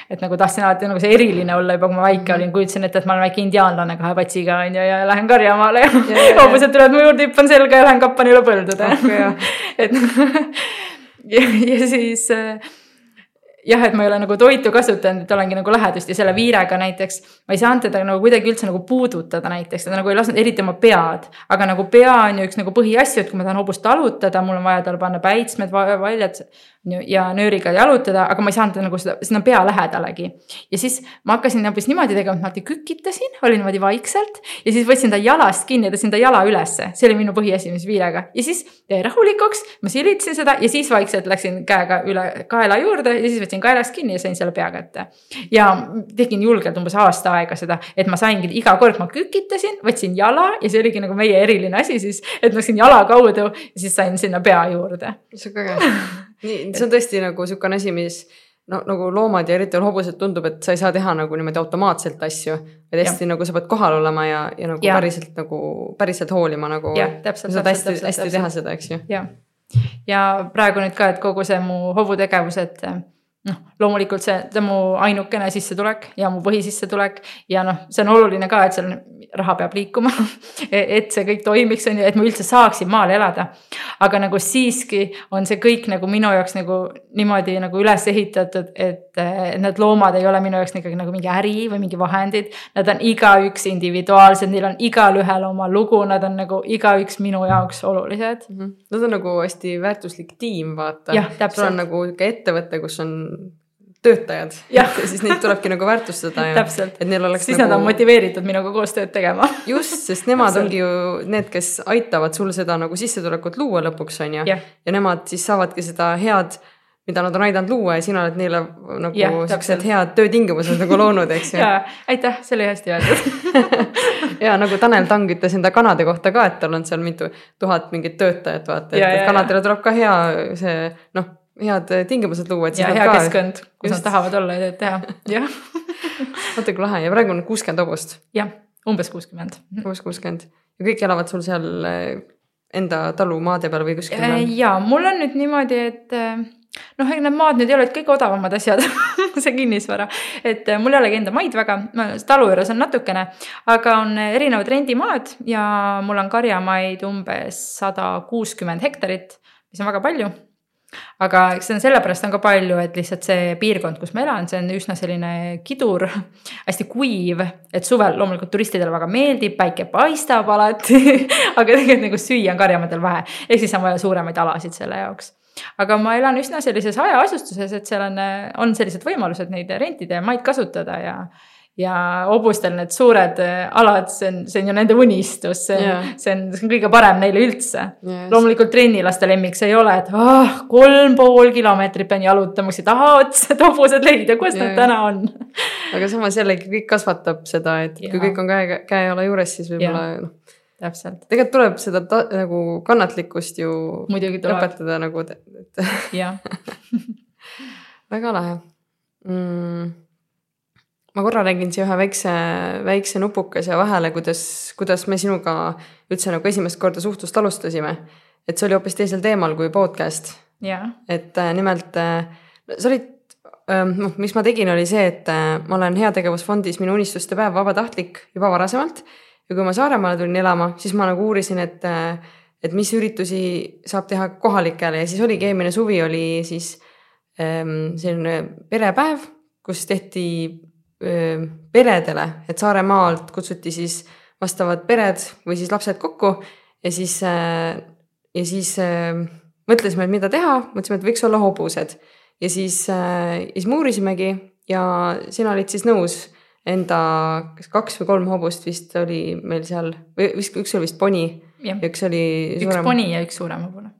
et nagu tahtsin alati nagu see eriline olla juba, kui ma väike olin, kujutasin ette, et ma olen väike indiaanlane kahe patsiga on ju ja lähen karjamaale ja, ja hobused tulevad mu juurde, hüppan selga ja lähen kappan üle põldude et ja, ja siis äh, jah, et ma ei ole nagu toitu kasutanud, et olengi nagu lähedust ja selle viirega näiteks ma ei saanud teda nagu kuidagi üldse nagu puudutada näiteks, ta nagu ei lasknud eriti oma pead. aga nagu pea on ju üks nagu põhiasju, et kui ma tahan hobust talutada, mul on vaja talle panna päitsmed, valjad ja nööriga jalutada, aga ma ei saanud nagu seda, sinna pea lähedalegi. ja siis ma hakkasin hoopis niimoodi tegema, et ma alati kükitasin, olin niimoodi vaikselt ja siis võtsin ta jalast kinni ja tõstsin ta jala ülesse, see oli minu põhiasi, mis viirega ja siis jäi rahulikuks, ma silitasin seda ja siis vaikselt läksin käega üle kaela juurde ja siis võtsin kaelast kinni ja sain selle pea kätte. ja tegin julgelt umbes aasta aega seda, et ma saingi iga kord ma kükitasin, võtsin jala ja see oligi nagu meie eriline asi siis, et ma läksin jala kaudu ja siis sain sinna pea juurde. see on ka äge nii, see on tõesti nagu sihukene asi, mis no nagu loomad ja eriti hobused tundub, et sa ei saa teha nagu niimoodi automaatselt asju. et hästi nagu sa pead kohal olema ja, ja nagu ja. päriselt nagu, päriselt hoolima nagu. sa saad hästi, hästi täpselt. teha seda, eks ju. ja praegu nüüd ka, et kogu see mu hobutegevus, et noh, loomulikult see, see on mu ainukene sissetulek ja mu põhisissetulek ja noh, see on oluline ka, et seal raha peab liikuma et see kõik toimiks, on ju, et ma üldse saaksin maal elada. aga nagu siiski on see kõik nagu minu jaoks nagu niimoodi nagu üles ehitatud, et need loomad ei ole minu jaoks ikkagi nagu mingi äri või mingi vahendid. Nad on igaüks individuaalsed, neil on igalühel oma lugu, nad on nagu igaüks minu jaoks olulised mm. -hmm. Nad on nagu hästi väärtuslik tiim, vaata. sul on nagu ka ettevõte, kus on töötajad. Ja. ja siis neid tulebki nagu väärtustada ja et neil oleks siis nagu... nad on motiveeritud minuga koostööd tegema. Just, sest nemad ongi ju need, kes aitavad sul seda nagu sissetulekut luua lõpuks on ju. Ja. nemad siis saavadki seda head mida nad on aidanud luua ja sina oled neile nagu siuksed head töötingimused nagu loonud, eks ju. aitäh, see oli hästi öeldud. Ja nagu Tanel Tang ütles enda kanade kohta ka, et tal on seal mitu tuhat mingit töötajat, vaata, et, et kanadele tuleb ka hea see noh head äh, tingimused luua, et. ja hea ka... keskkond, kus Just. nad tahavad olla ja tööd teha, jah. vaata kui lahe ja praegu on kuuskümmend hobust. jah, umbes kuuskümmend. umbes kuuskümmend ja kõik elavad sul seal äh, enda talumaade peal või kuskil äh,? ja mul on nüüd niimoodi, et noh, need maad nüüd ei ole kõige odavamad asjad see kinnisvara, et mul ei olegi enda maid väga, talu juures on natukene, aga on erinevad rendimaad ja mul on karjamaid umbes sada kuuskümmend hektarit, mis on väga palju aga eks see on sellepärast on ka palju, et lihtsalt see piirkond, kus ma elan, see on üsna selline kidur, hästi kuiv, et suvel loomulikult turistidele väga meeldib, päike paistab alati aga tegelikult nagu süüa on karjamadel vähe, ehk siis on vaja suuremaid alasid selle jaoks. Aga ma elan üsna sellises hajaasustuses, et seal on, on sellised võimalused neid rentida ja maid kasutada ja ja hobustel need suured äh, alad, see on, see on ju nende unistus, see on Jaa. see on, see on kõige parem neile üldse Yes. loomulikult trennilaste lemmik see ei ole, et ah, kolm pool kilomeetrit pean jalutama, siis tahavad need hobused leida, kus Jaa, nad täna on. aga samas jällegi kõik kasvatab seda, et kui Jaa. kõik on käe, käe-jala juures, siis võib-olla noh, täpselt, tegelikult tuleb seda ta, nagu kannatlikkust ju õpetada nagu, et jah, väga lahe mm. Ma korra räägin siia ühe väikse, väikse nupukese vahele, kuidas, kuidas me sinuga üldse nagu esimest korda suhtlust alustasime. et see oli hoopis teisel teemal kui podcast, jah, et äh, nimelt äh, sa olid äh,, noh, mis ma tegin, oli see, et äh, ma olen heategevusfondis Minu unistuste päev vabatahtlik juba varasemalt. ja kui ma Saaremaale tulin elama, siis ma nagu uurisin, et äh, et mis üritusi saab teha kohalikele ja siis oligi eelmine suvi oli siis ähm, selline perepäev, kus tehti peredele, et Saaremaalt kutsuti siis vastavad pered või siis lapsed kokku ja siis ja siis mõtlesime, et mida teha, mõtlesime, et võiks olla hobused ja siis ja siis me uurisimegi ja sina olid siis nõus enda, kas kaks või kolm hobust vist oli meil seal või üks oli vist poni ja üks oli üks poni ja üks suurem hobune.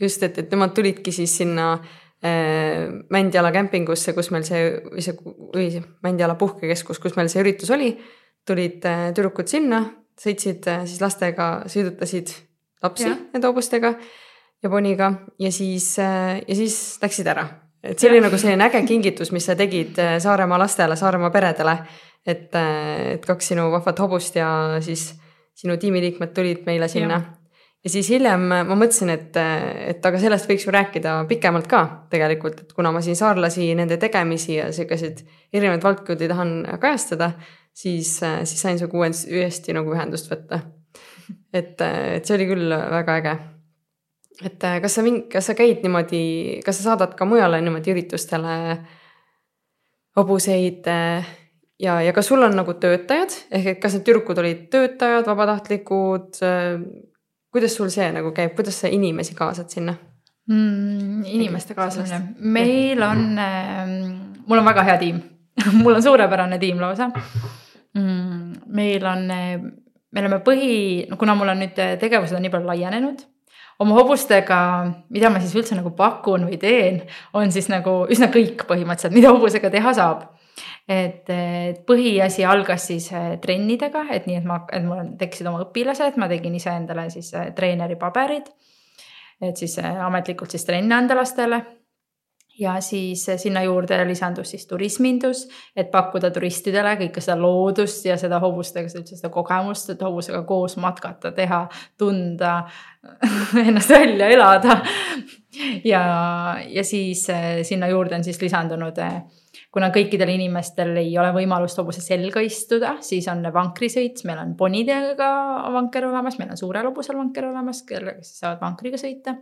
just, et, et nemad tulidki siis sinna äh, Mändjala kämpingusse, kus meil see või see või see Mändjala puhkekeskus, kus meil see üritus oli. tulid äh, tüdrukud sinna, sõitsid äh, siis lastega, sõidutasid lapsi Jah. nende hobustega ja poniga ja siis äh, ja siis läksid ära. et see oli Jah. nagu selline äge kingitus, mis sa tegid äh, Saaremaa lastele, Saaremaa peredele. et, äh, et kaks sinu vahvat hobust ja siis sinu tiimiliikmed tulid meile sinna Jah. Ja siis hiljem ma mõtlesin, et, et aga sellest võiks ju rääkida pikemalt ka tegelikult, et kuna ma siin saarlasi, nende tegemisi ja sihukeseid erinevaid valdkondi tahan kajastada, siis, siis sain sinuga uuesti nagu ühendust võtta. et, et see oli küll väga äge. et kas sa mingi, kas sa käid niimoodi, kas sa saadad ka mujale niimoodi üritustele hobuseid ja, ja kas sul on nagu töötajad, ehk et kas need tüdrukud olid töötajad, vabatahtlikud? Kuidas sul see nagu käib, kuidas sa inimesi kaasad sinna? mm,? inimeste kaasamine, meil on äh,, mul on väga hea tiim mul on suurepärane tiim lausa mm,. meil on, me oleme põhi, kuna mul on nüüd tegevused on nii palju laienenud oma hobustega, mida ma siis üldse nagu pakun või teen, on siis nagu üsna kõik põhimõtteliselt, mida hobusega teha saab. Et, põhiasi algas siis eh, trennidega, et nii, et ma, et mul tekkisid oma õpilased, ma tegin iseendale siis eh, treeneri paberid. et siis eh, ametlikult siis trenni anda lastele ja siis sinna juurde lisandus siis turismindus, et pakkuda turistidele kõike seda loodust ja seda hobustega üldse seda kogemust, et hobusega koos matkata, teha, tunda, ennast välja elada. ja, ja siis sinna juurde on siis lisandunud, kuna kõikidel inimestel ei ole võimalust hobuse selga istuda, siis on vankrisõit, meil on ponidega vanker olemas, meil on suurel hobusel vanker olemas, kellega siis saavad vankriga sõita.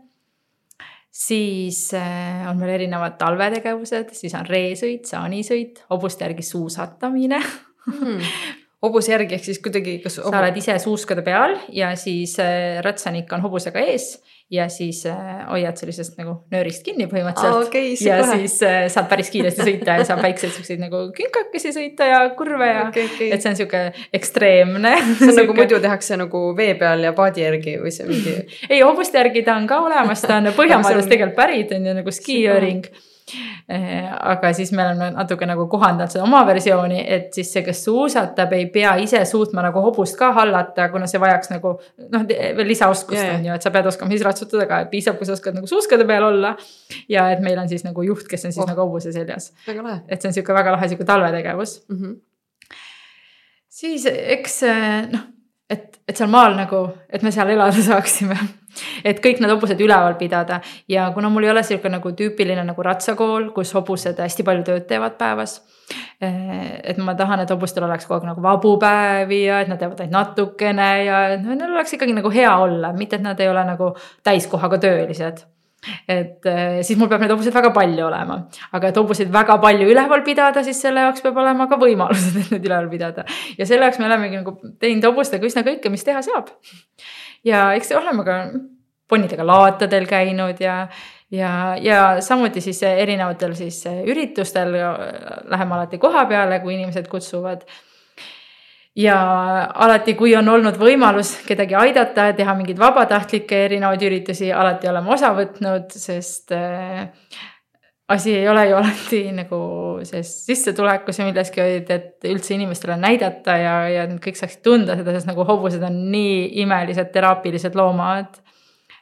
Siis äh, on meil erinevad talvetegevused, siis on reesõit, saanisõit, hobuste järgi suusatamine. Hmm. hobuse järgi ehk siis kuidagi, kas sa oled ise suuskade peal ja siis äh, ratsanik on hobusega ees ja siis äh, hoiad sellisest nagu nöörist kinni põhimõtteliselt see ja kohe. siis äh, saad päris kiiresti sõita ja saab väikseid siukseid nagu künkakesi sõita ja kurve ja Okei, okei. et see on sihuke ekstreemne. see on nagu muidu tehakse nagu vee peal ja paadi järgi või see mingi ei, hobuste järgi ta on ka olemas, ta on Aga Põhjamaades see on- tegelikult pärit on ju nagu skiööring. Aga siis me oleme natuke nagu kohandanud seda oma versiooni, et siis see, kes suusatab, ei pea ise suutma nagu hobust ka hallata, kuna see vajaks nagu noh, veel lisaoskust on ju, et sa pead oskama siis ratsutada ka, et piisab, kui sa oskad nagu suuskade peal olla. ja et meil on siis nagu juht, kes on siis Oh. nagu hobuse seljas, et see on sihuke väga lahe sihuke talvetegevus mm. -hmm. siis eks eh, noh, et, et seal maal nagu, et me seal elada saaksime. Et kõik need hobused üleval pidada ja kuna mul ei ole sihuke nagu tüüpiline nagu ratsakool, kus hobused hästi palju tööd teevad päevas. et ma tahan, et hobustel oleks kogu aeg nagu vabu päevi ja et nad teevad ainult natukene ja neil oleks ikkagi nagu hea olla, mitte et nad ei ole nagu täiskohaga töölised et eh, siis mul peab neid hobuseid väga palju olema, aga et hobuseid väga palju üleval pidada, siis selle jaoks peab olema ka võimalused, et neid üleval pidada. ja selle jaoks me olemegi nagu teinud hobustega üsna kõike, mis teha saab. Ja eks oleme ka ponnidega laatadel käinud ja, ja, ja samuti siis erinevatel siis üritustel läheme alati koha peale, kui inimesed kutsuvad. Ja alati, kui on olnud võimalus kedagi aidata, teha mingeid vabatahtlikke erinevaid üritusi, alati oleme osa võtnud, sest asi ei ole ju alati nagu selles sissetulekus ja milleski, vaid et üldse inimestele näidata ja, ja kõik saaksid tunda seda, sest nagu hobused on nii imelised teraapilised loomad.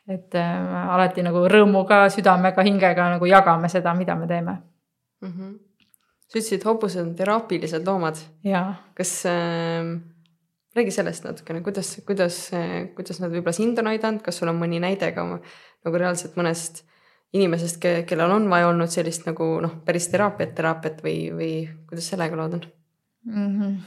et äh, alati nagu rõõmuga, südamega, hingega nagu jagame seda, mida me teeme mm. -hmm. sa ütlesid, hobused on teraapilised loomad. kas äh, räägi sellest natukene, kuidas, kuidas, kuidas nad võib-olla sind on aidanud, kas sul on mõni näide ka nagu reaalselt mõnest inimesest, kellel on vaja olnud sellist nagu noh, päris teraapiat, teraapiat või, või kuidas sellega lood on mm? -hmm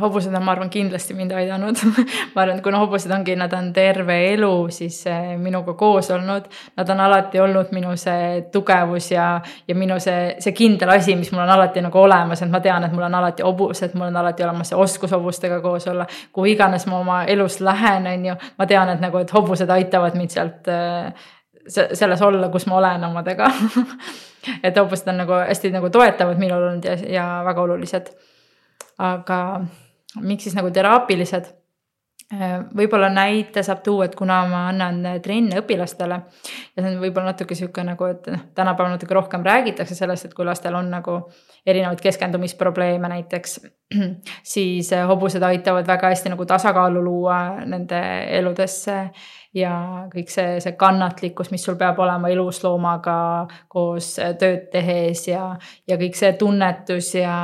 hobused on, ma arvan, kindlasti mind aidanud ma arvan, et kuna hobused ongi, nad on terve elu siis eh, minuga koos olnud. Nad on alati olnud minu see tugevus ja, ja minu see, see kindel asi, mis mul on alati nagu olemas, et ma tean, et mul on alati hobused, mul on alati olemas see oskus hobustega koos olla. kuhu iganes ma oma elus lähen, on ju, ma tean, et nagu, et hobused aitavad mind sealt äh, selles olla, kus ma olen omadega et hobused on nagu hästi nagu toetavad minul olnud ja, ja väga olulised. aga miks siis nagu teraapilised? Äh, võib-olla näite saab tuua, et kuna ma annan trenne õpilastele ja see on võib-olla natuke sihuke nagu, et noh, tänapäeval natuke rohkem räägitakse sellest, et kui lastel on nagu erinevaid keskendumisprobleeme näiteks, siis hobused aitavad väga hästi nagu tasakaalu luua nende eludesse ja kõik see, see kannatlikkus, mis sul peab olema elusloomaga koos äh, tööd tehes ja, ja kõik see tunnetus ja,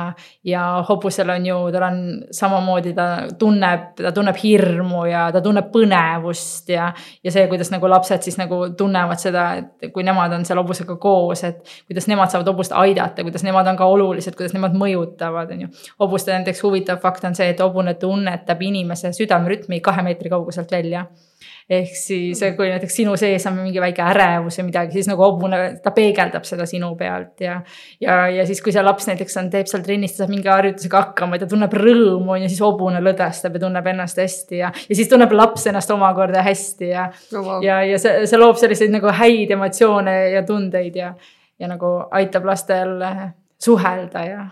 ja hobusel on ju, tal on samamoodi, ta tunneb, ta tunneb hirmu ja ta tunneb põnevust ja, ja see, kuidas nagu lapsed siis nagu tunnevad seda, et kui nemad on seal hobusega koos, et kuidas nemad saavad hobust aidata, kuidas nemad on ka olulised, kuidas nemad mõjutavad, on ju. hobuste näiteks huvitav fakt on see, et hobune tunnetab inimese südamerütmi kahe meetri kauguselt välja ehk siis mm. kui näiteks sinu sees on mingi väike ärevus või midagi, siis nagu hobune, ta peegeldab seda sinu pealt ja. ja, ja siis, kui see laps näiteks on, teeb seal trennis, ta saab mingi harjutusega hakkama ja ta tunneb rõõmu on ju, siis hobune lõdvestab ja tunneb ennast hästi ja. ja siis tunneb laps ennast omakorda hästi ja oh,, wow. ja, ja see, see loob selliseid nagu häid emotsioone ja tundeid ja, ja nagu aitab lastel suhelda ja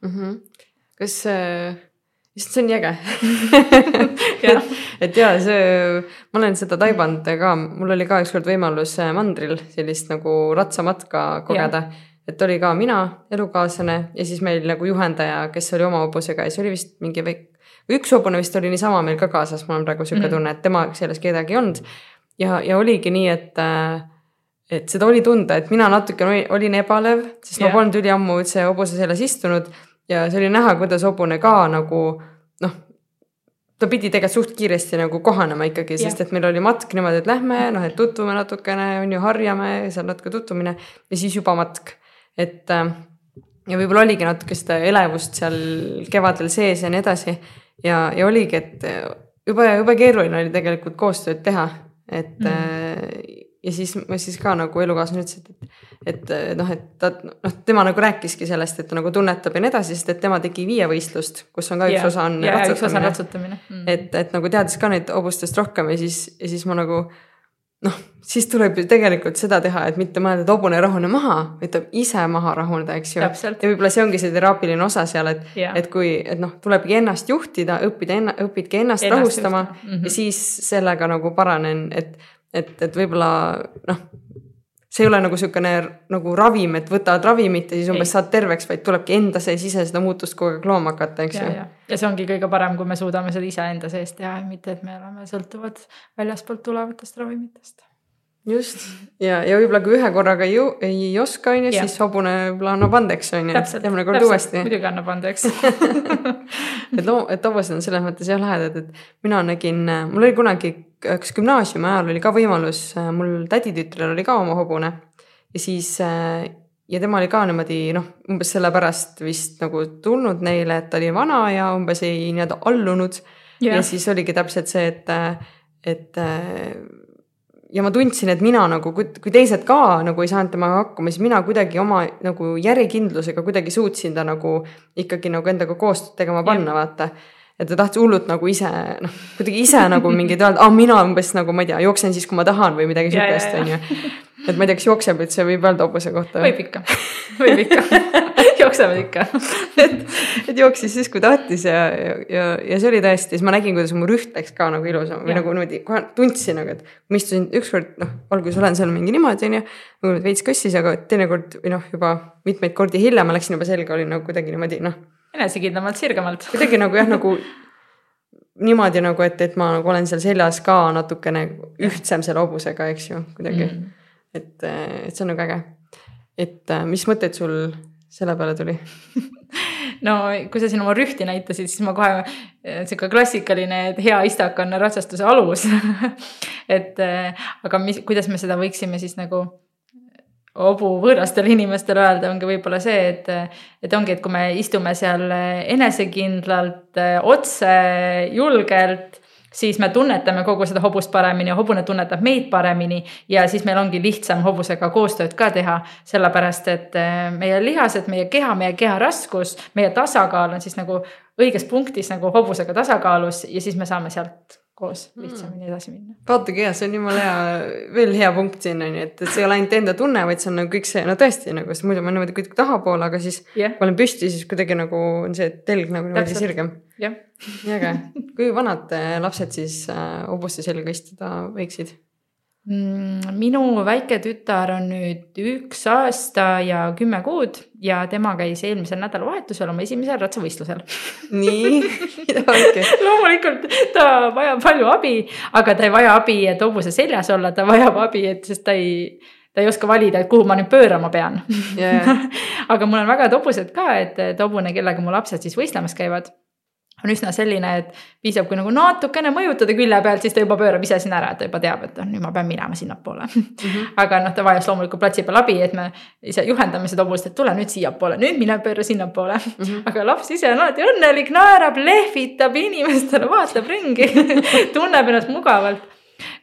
mm. -hmm. kas äh issand, see on nii äge et ja see, ma olen seda taibanud ka, mul oli ka ükskord võimalus äh, mandril sellist nagu ratsamatka kogeda. et oli ka mina, elukaaslane ja siis meil nagu juhendaja, kes oli oma hobusega ja see oli vist mingi väike, üks hobune vist oli niisama meil ka kaasas, mul on praegu sihuke mm -hmm. tunne, et tema selles kedagi ei olnud. ja, ja oligi nii, et äh, et seda oli tunda, et mina natuke olin ebalev, sest yeah. ma polnud üliammu üldse hobuse seljas istunud ja see oli näha, kuidas hobune ka nagu noh, ta pidi tegelikult suht kiiresti nagu kohanema ikkagi, sest et meil oli matk niimoodi, et lähme noh, et tutvume natukene, on ju, harjame, seal natuke tutvumine ja siis juba matk. et äh, ja võib-olla oligi natuke seda elevust seal kevadel sees ja nii edasi. ja, ja oligi, et jube, jube keeruline oli tegelikult koostööd teha, et mm. Ja siis ma siis ka nagu elukaaslane ütles, et, et, et noh, et ta noh, tema nagu rääkiski sellest, et ta nagu tunnetab ja nii edasi, sest et tema tegi viievõistlust, kus on ka üks yeah, osa on yeah, ratsutamine, ratsutamine.. Mm. et, et nagu teadis ka neid hobustest rohkem ja siis, ja siis ma nagu noh, siis tuleb ju tegelikult seda teha, et mitte mõelda, et hobune rahune maha, vaid tuleb ise maha rahuneda, eks ju. ja võib-olla see ongi see teraapiline osa seal, et yeah., et kui, et noh, tulebki ennast juhtida, õppida enna-, õpidki ennast, ennast rahustama mm -hmm. ja siis sellega nagu paranen, et et, et võib-olla noh, see ei ole nagu niisugune nagu ravim, et võtad ravimit ja siis umbes saad terveks, vaid tulebki enda sees ise seda muutust kogu aeg looma hakata, eks ju. ja see ongi kõige parem, kui me suudame seda iseenda sees teha, mitte et me oleme sõltuvad väljaspoolt tulevatest ravimitest. Just. Ja, ja võib-olla kui ühe korraga ei, ei oska, on ju, siis hobune võib-olla annab andeks, on ju, järgmine kord uuesti. muidugi annab andeks. Et loo-, et hobused on selles mõttes jah lahedad, et mina nägin, mul oli kunagi, kas gümnaasiumi ajal oli ka võimalus, mul täditütrel oli ka oma hobune. Ja siis ja tema oli ka niimoodi noh, umbes sellepärast vist nagu tulnud neile, et ta oli vana ja umbes ei nii-öelda allunud. Yeah.. ja siis oligi täpselt see, et, et ja ma tundsin, et mina nagu, kui teised ka nagu ei saanud temaga hakkama, siis mina kuidagi oma nagu järjekindlusega kuidagi suutsin ta nagu ikkagi nagu endaga koostööd tegema panna, vaata. Et ta tahtis hullult nagu ise noh, kuidagi ise nagu mingeid öelda, aa mina umbes nagu ma ei tea, jooksen siis, kui ma tahan või midagi sihukest, on ju. et ma ei tea, kas jookseb, et see võib öelda hobuse kohta? võib ikka, võib ikka jooksevad ikka et, et jooksis siis, kui tahtis ja, ja, ja see oli tõesti, siis ma nägin, kuidas mu rüht läks ka nagu ilusam või ja. nagu niimoodi kohe tundsin nagu, et ma istusin ükskord noh, alguses olen seal mingi niimoodi onju. nagu veits kõssis, aga teinekord või noh, juba mitmeid kordi hiljem ma läksin juba selga, olin nagu kuidagi niimoodi noh. Enesekindlamalt, sirgemalt. kuidagi nagu jah, nagu niimoodi nagu, et, et ma nagu olen seal seljas ka natukene ühtsem selle hobusega, eks ju, kuidagi mm.. et, et see on nagu äge. et mis mõtted sul selle peale tuli no kui sa siin oma rühti näitasid, siis ma kohe, sihuke klassikaline, et hea istak on ratsastuse alus et aga mis, kuidas me seda võiksime siis nagu hobu võõrastele inimestele öelda, ongi võib-olla see, et, et ongi, et kui me istume seal enesekindlalt, otse, julgelt, siis me tunnetame kogu seda hobust paremini ja hobune tunnetab meid paremini ja siis meil ongi lihtsam hobusega koostööd ka teha, sellepärast et meie lihased, meie keha, meie keha raskus, meie tasakaal on siis nagu õiges punktis nagu hobusega tasakaalus ja siis me saame sealt koos hmm. lihtsamini edasi minna. vaatagi jah, see on jumala hea, veel hea punkt siin on ju, et, see ei ole ainult enda tunne, vaid see on nagu kõik see, no tõesti nagu, sest muidu ma niimoodi kuidagi tahapoole, aga siis yeah. kui olen püsti, siis kuidagi nagu on see telg nagu niimoodi sirgem. jah. nii äge. kui vanad äh, lapsed siis äh, hobuste selga istuda võiksid? Mm, minu väike tütar on nüüd üks aasta ja kümme kuud ja tema käis eelmisel nädalavahetusel oma esimesel ratsavõistlusel. nii, loomulikult ta vajab palju abi, aga ta ei vaja abi, et hobuse seljas olla, ta vajab abi, et sest ta ei ta ei oska valida, et kuhu ma nüüd pöörama pean yeah. aga mul on väga head hobused ka, et, et hobune, kellega mu lapsed siis võistlemas käivad on üsna selline, et piisab, kui nagu natukene mõjutada külje pealt, siis ta juba pöörab ise sinna ära, et ta juba teab, et oh, nüüd ma pean minema sinnapoole mm. -hmm. aga noh, ta vajas loomulikult platsi peal abi, et me ise juhendame seda hobust, et tule nüüd siiapoole, nüüd mine pööra sinnapoole mm. -hmm. aga laps ise on alati õnnelik, naerab, lehvitab inimestele, vaatab ringi tunneb ennast mugavalt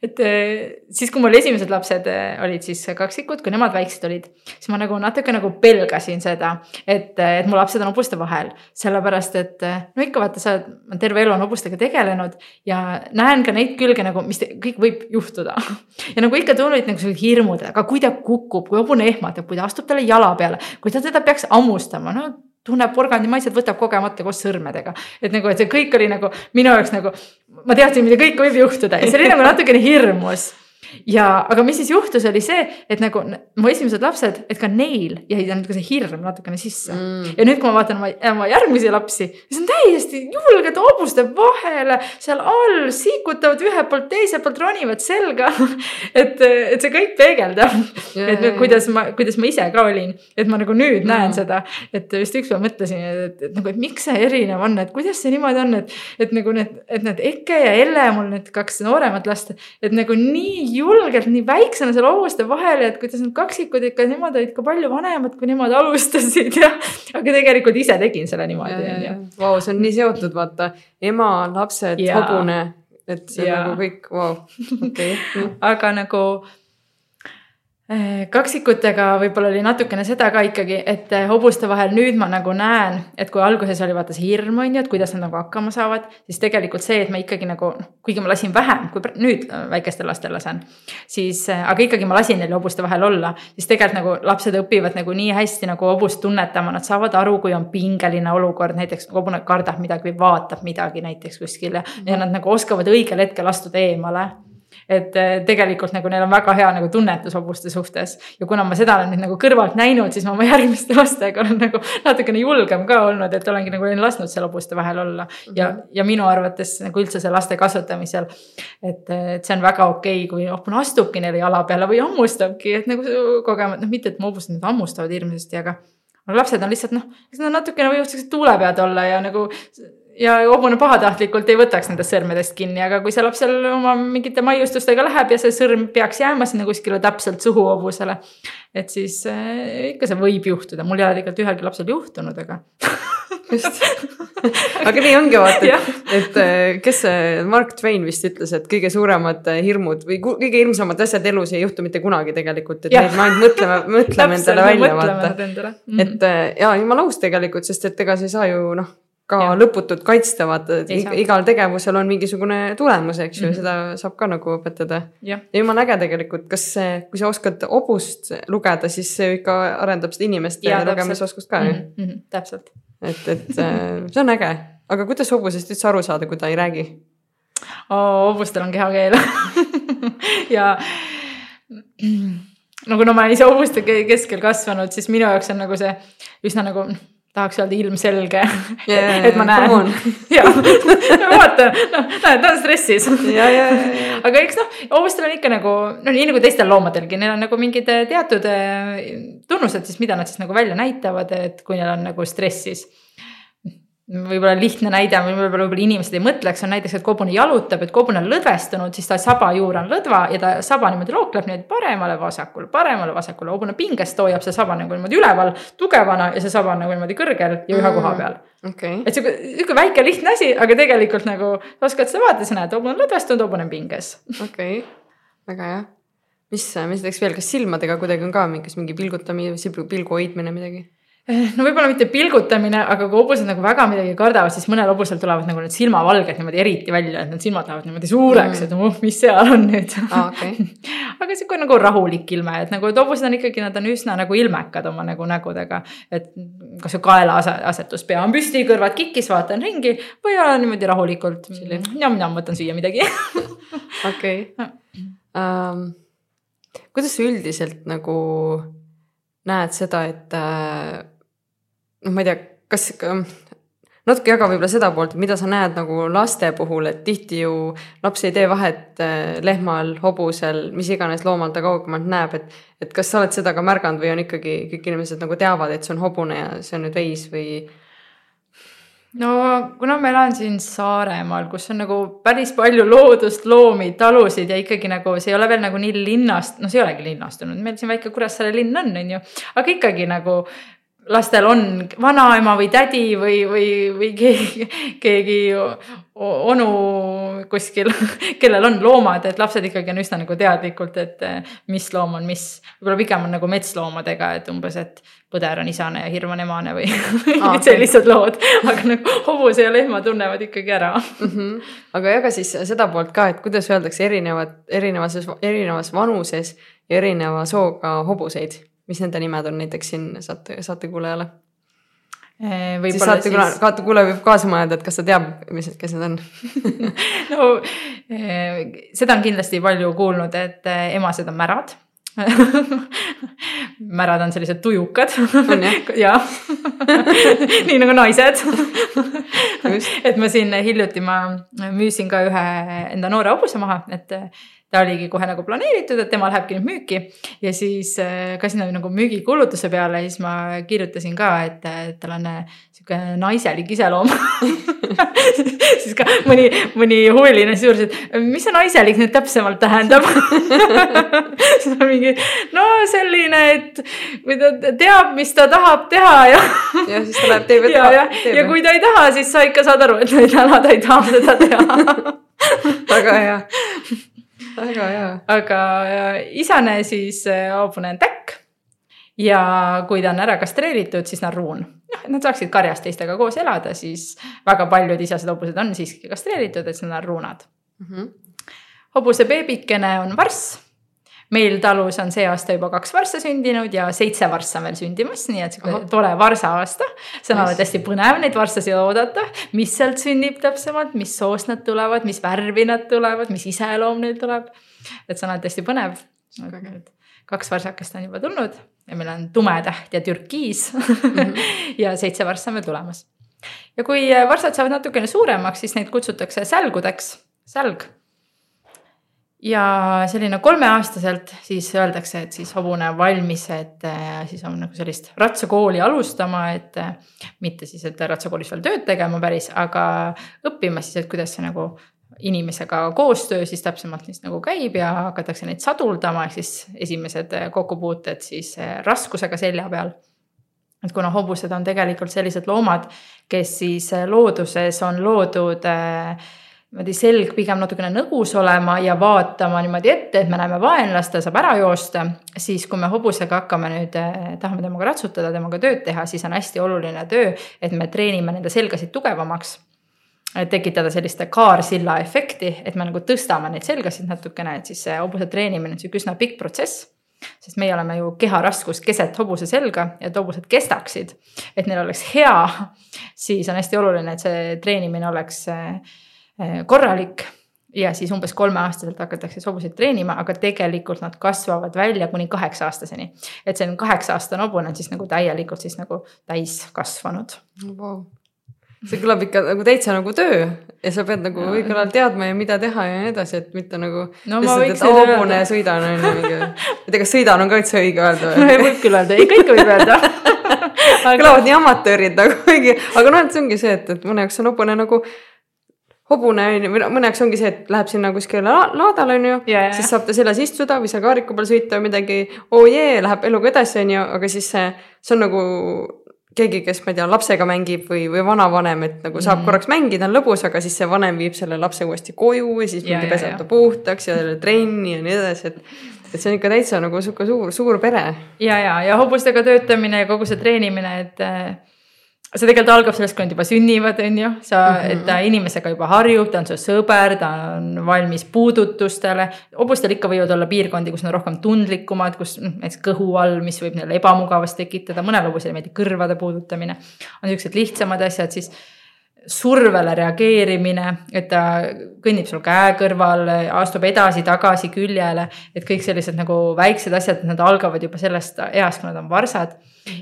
et eh, siis, kui mul esimesed lapsed eh, olid siis kaksikud, kui nemad väiksed olid, siis ma nagu natuke nagu pelgasin seda, et, eh, et mu lapsed on hobuste vahel. sellepärast, et no ikka vaata, sa oled terve elu on hobustega tegelenud ja näen ka neid külge nagu, mis te, kõik võib juhtuda. ja nagu ikka tulid nagu sellised hirmud, aga kui ta kukub, kui hobune ehmatab, kui ta astub talle jala peale, kui ta teda peaks hammustama, no tunneb porgandimaiset, võtab kogemata koos sõrmedega. et nagu, et see kõik oli nagu minu jaoks nagu, ma teadsin, mida kõike võib juhtuda ja see oli nagu natukene hirmus ja, aga mis siis juhtus, oli see, et nagu mu esimesed lapsed, et ka neil jäi nagu see hirm natukene sisse. Mm.. ja nüüd, kui ma vaatan oma, oma järgmisi lapsi, siis on täiesti julged hobuste vahele seal all, sikutavad ühelt poolt teiselt poolt, ronivad selga. Et, et see kõik peegeldab yeah,, et kuidas ma, kuidas ma ise ka olin, et ma nagu nüüd mm. näen seda, et just ükspäev mõtlesin, et, et nagu, et miks see erinev on, et kuidas see niimoodi on, et, et nagu need, et need Eke ja Elle, mul need kaks nooremat last, et nagu nii julgelt nii väiksena seal hobuste vahel et kuidas need kaksikud ikka, nemad olid ka palju vanemad, kui nemad alustasid ja. aga tegelikult ise tegin selle niimoodi, on ju. Vau, see on nii seotud, vaata ema, lapsed, hobune, et see on ja. nagu kõik, vau, okei. aga nagu kaksikutega võib-olla oli natukene seda ka ikkagi, et äh, hobuste vahel nüüd ma nagu näen, et kui alguses oli vaata see hirm on ju, et kuidas nad nagu hakkama saavad, siis tegelikult see, et ma ikkagi nagu, noh, kuigi ma lasin vähem, kui nüüd äh, väikestel lastel lasen. siis, aga ikkagi ma lasin neil hobuste vahel olla, siis tegelikult nagu lapsed õpivad nagu nii hästi nagu hobust tunnetama, nad saavad aru, kui on pingeline olukord, näiteks hobune kardab midagi või vaatab midagi näiteks kuskil ja, ja nad nagu oskavad õigel hetkel astuda eemale et eh, tegelikult nagu neil on väga hea nagu tunnetus hobuste suhtes ja kuna ma seda olen nüüd nagu kõrvalt näinud, siis ma oma järgmiste lastega olen nagu natukene julgem ka olnud, et olengi nagu lasknud seal hobuste vahel olla ja, mhm. ja minu arvates nagu üldse see laste kasvatamisel. et, et see on väga okei okay,, kui hobune astubki neile jala peale või hammustabki, et nagu kogemata, noh, mitte et mu hobused nüüd hammustavad hirmsasti, aga aga lapsed on lihtsalt noh, eks nad natukene võivad siuksed tuulepead olla ja nagu ja hobune pahatahtlikult ei võtaks nendest sõrmedest kinni, aga kui see laps seal oma mingite maiustustega läheb ja see sõrm peaks jääma sinna kuskile täpselt suhu hobusele. et siis äh, ikka see võib juhtuda, mul ei ole tegelikult ühelgi lapsel juhtunud, aga just aga nii ongi vaata, et, et äh, kes see Mark Twain vist ütles, et kõige suuremad äh, hirmud või kõige hirmsamad asjad elus ei juhtu mitte kunagi tegelikult, et ja. neid me ainult mõtleme, mõtleme endale välja vaata. -hmm. et ja jumala aus tegelikult, sest et ega sa ei saa ju noh ka Jah. lõputult kaitsta, vaata, et igal tegevusel on mingisugune tulemus, eks ju mm. -hmm. seda saab ka nagu õpetada. ja jumala äge tegelikult, kas see, kui sa oskad hobust lugeda, siis see ikka arendab seda inimeste lugemisoskust ka ju. mm -hmm, täpselt. et, et äh, see on äge, aga kuidas hobusest üldse aru saada, kui ta ei räägi? hobustel on kehakeel ja no kuna ma olen ise hobuste ke- keskel kasvanud, siis minu jaoks on nagu see üsna nagu tahaks öelda ilmselge. Yeah, et ma näen. Ja vaata, noh, näed, ta on stressis. aga eks noh, hobustel on ikka nagu, no nii nagu teistel loomadelgi, neil on nagu mingid eh, teatud eh, tunnused siis, mida nad siis nagu välja näitavad, et kui neil on nagu stress, siis võib-olla lihtne näide, võib-olla võib-olla inimesed ei mõtleks, on näiteks, et kobune jalutab, et kobune on lõdvestunud, siis ta saba juur on lõdva ja ta saba niimoodi lookleb niimoodi paremale-vasakule, paremale-vasakule, hobune pingest hoiab see saba nagu niimoodi üleval tugevana ja see saba nagu niimoodi kõrgel ja ühe koha peal okei. et sihuke, sihuke väike lihtne asi, aga tegelikult nagu sa oskad seda vaadata, sa näed, hobune on lõdvestunud, hobune on pinges. okei, väga hea. mis, mis näiteks veel, kas silmadega kuidagi on ka mingi, mingi pilgutamine, pilgu hoidmine, midagi? No võib-olla mitte pilgutamine, aga kui hobused nagu väga midagi kardavad, siis mõnel hobusel tulevad nagu need silmavalged niimoodi eriti välja, et need silmad lähevad niimoodi suureks mm., et oh, mis seal on nüüd aa, okei. aga sihuke nagu rahulik ilme, et nagu et hobused on ikkagi, nad on üsna nagu ilmekad oma nagu nägudega. et kas või kaela ase- asetus, pea on püsti, kõrvad kikkis, vaatan ringi või olen niimoodi rahulikult. njam-njam, võtan süüa midagi. okei. kuidas sa üldiselt nagu näed seda, et äh, noh, ma ei tea, kas natuke jaga võib-olla seda poolt, mida sa näed nagu laste puhul, et tihti ju laps ei tee vahet äh, lehmal, hobusel, mis iganes loomal ta kaugemalt näeb, et et kas sa oled seda ka märganud või on ikkagi kõik inimesed nagu teavad, et see on hobune ja see on nüüd veis või no kuna ma elan siin Saaremaal, kus on nagu päris palju loodust, loomi, talusid ja ikkagi nagu see ei ole veel nagu nii linnast, no see ei olegi linnastunud, meil siin väike Kuressaare linn on, on ju, aga ikkagi nagu lastel on vanaema või tädi või, või, või keegi, keegi onu kuskil, kellel on loomad, et lapsed ikkagi on üsna nagu teadlikult, et mis loom on mis. võib-olla pigem on nagu metsloomadega, et umbes, et põder on isane ja hirm on emane või et sellised lood, aga nagu hobuse ja lehma tunnevad ikkagi ära. mm. -hmm. aga jaga siis seda poolt ka, et kuidas öeldakse erinevad, erinevas, erinevas vanuses ja erineva sooga hobuseid, mis nende nimed on näiteks siin saate, saatekuulajale. siis saatekuulaja siis, saatekuulaja võib kaasa mõelda, et kas ta teab, mis, kes need on. no seda on kindlasti palju kuulnud, et emased on märad märad on sellised tujukad. Jah nii nagu naised. Et ma siin hiljuti ma müüsin ka ühe enda noore hobuse maha, et ta oligi kohe nagu planeeritud, et tema lähebki nüüd müüki ja siis äh, ka sinna nagu müügikulutuse peale, siis ma kirjutasin ka, et äh, tal on äh, sihuke naiselik iseloom siis ka mõni, mõni huviline juures, et mis see naiselik nüüd täpsemalt tähendab siis on mingi, no selline, et kui ta teab, mis ta tahab teha ja ja siis ta läheb teeb ja, ja, ja kui ta ei taha, siis sa ikka saad aru, et täna ta ei taha seda teha. väga hea, väga hea. aga isane siis äh, hobune on täkk. ja kui ta on ära kastreeritud, siis ta on ruun. noh, et nad saaksid karjas teistega koos elada, siis väga paljud isased hobused on siiski kastreeritud, et siis nad on ruunad. Mhm. hobuse beebikene on varss meil talus on see aasta juba kaks varssa sündinud ja seitse varssa on veel sündimas, nii et sihuke tore varsa aasta. see on alati hästi põnev neid varssasid oodata, mis sealt sünnib täpsemalt, mis soost nad tulevad, mis värvi nad tulevad, mis iseloom neil tuleb. et see on alati hästi põnev. Kaks varsakest on juba tulnud ja meil on tumetäht ja türkiis ja seitse varssa on veel tulemas. ja kui varsad saavad natukene suuremaks, siis neid kutsutakse sälgudeks, sälg ja selline kolmeaastaselt siis öeldakse, et siis hobune on valmis, et äh, siis on nagu sellist ratsakooli alustama, et äh, mitte siis, et ratsakoolis veel tööd tegema päris, aga õppima siis, et kuidas see nagu inimesega koostöö siis täpsemalt siis nagu käib ja hakatakse neid saduldama, ehk siis esimesed äh, kokkupuuted siis äh, raskusega selja peal et kuna hobused on tegelikult sellised loomad, kes siis äh, looduses on loodud niimoodi selg pigem natukene nõgus olema ja vaatama niimoodi ette, et me näeme vaenlast, ta saab ära joosta. siis, kui me hobusega hakkame nüüd, eh, tahame temaga ratsutada, temaga tööd teha, siis on hästi oluline töö, et me treenime nende selgasid tugevamaks. Tekitada sellist kaarsilla efekti, et me nagu tõstame neid selgasid natukene, et siis see hobuse treenimine on sihuke üsna pikk protsess. Sest meie oleme ju keharaskus keset hobuse selga ja et hobused kestaksid, et neil oleks hea, siis on hästi oluline, et see treenimine oleks äh, Äh, korralik. Ja siis umbes kolmeaastaselt hakatakse hobuseid treenima, aga tegelikult nad kasvavad välja kuni kaheksa aastaseni. et see on kaheksa aastane hobune on siis nagu täielikult siis nagu täiskasvanud. Wow.. See kõlab ikka nagu täitsa nagu töö ja sa pead nagu õigel ajal teadma ja mida teha ja nii edasi, et mitte nagu no,. et ja sõidan on ju mingi, ei tea, kas sõidan on ka üldse õige öelda või? võib küll öelda, ikka, ikka võib öelda aga... kõlavad nii amatöörid nagu kuigi, aga noh, et see ongi see, et, et mõne jaoks on hobune nagu hobune on ju, mõne jaoks ongi see, et läheb sinna kuskile la laadale on ju yeah,, siis saab ta seljas istuda või seal kaariku peal sõita või midagi. oo oh jee, läheb eluga edasi, on ju, aga siis see, see on nagu keegi, kes ma ei tea, lapsega mängib või, või vanavanem, et nagu saab mm. korraks mängida, on lõbus, aga siis see vanem viib selle lapse uuesti koju ja siis mingi peseb ta puhtaks ja trenni ja nii edasi, et. et see on ikka täitsa nagu sihuke suur, suur pere. ja, ja, ja hobustega töötamine ja kogu see treenimine, et see tegelikult algab sellest, kui nad juba sünnivad, on ju, sa mm, -hmm. et ta inimesega juba harjub, ta on su sõber, ta on valmis puudutustele. hobustel ikka võivad olla piirkondi, kus nad on rohkem tundlikumad, kus noh, näiteks kõhu all, mis võib neile ebamugavust tekitada, mõnel hobusel meeldib kõrvade puudutamine. on siuksed lihtsamad asjad, siis survele reageerimine, et ta kõnnib sul käe kõrval, astub edasi-tagasi küljele, et kõik sellised nagu väiksed asjad, nad algavad juba sellest east, kui nad on varsad.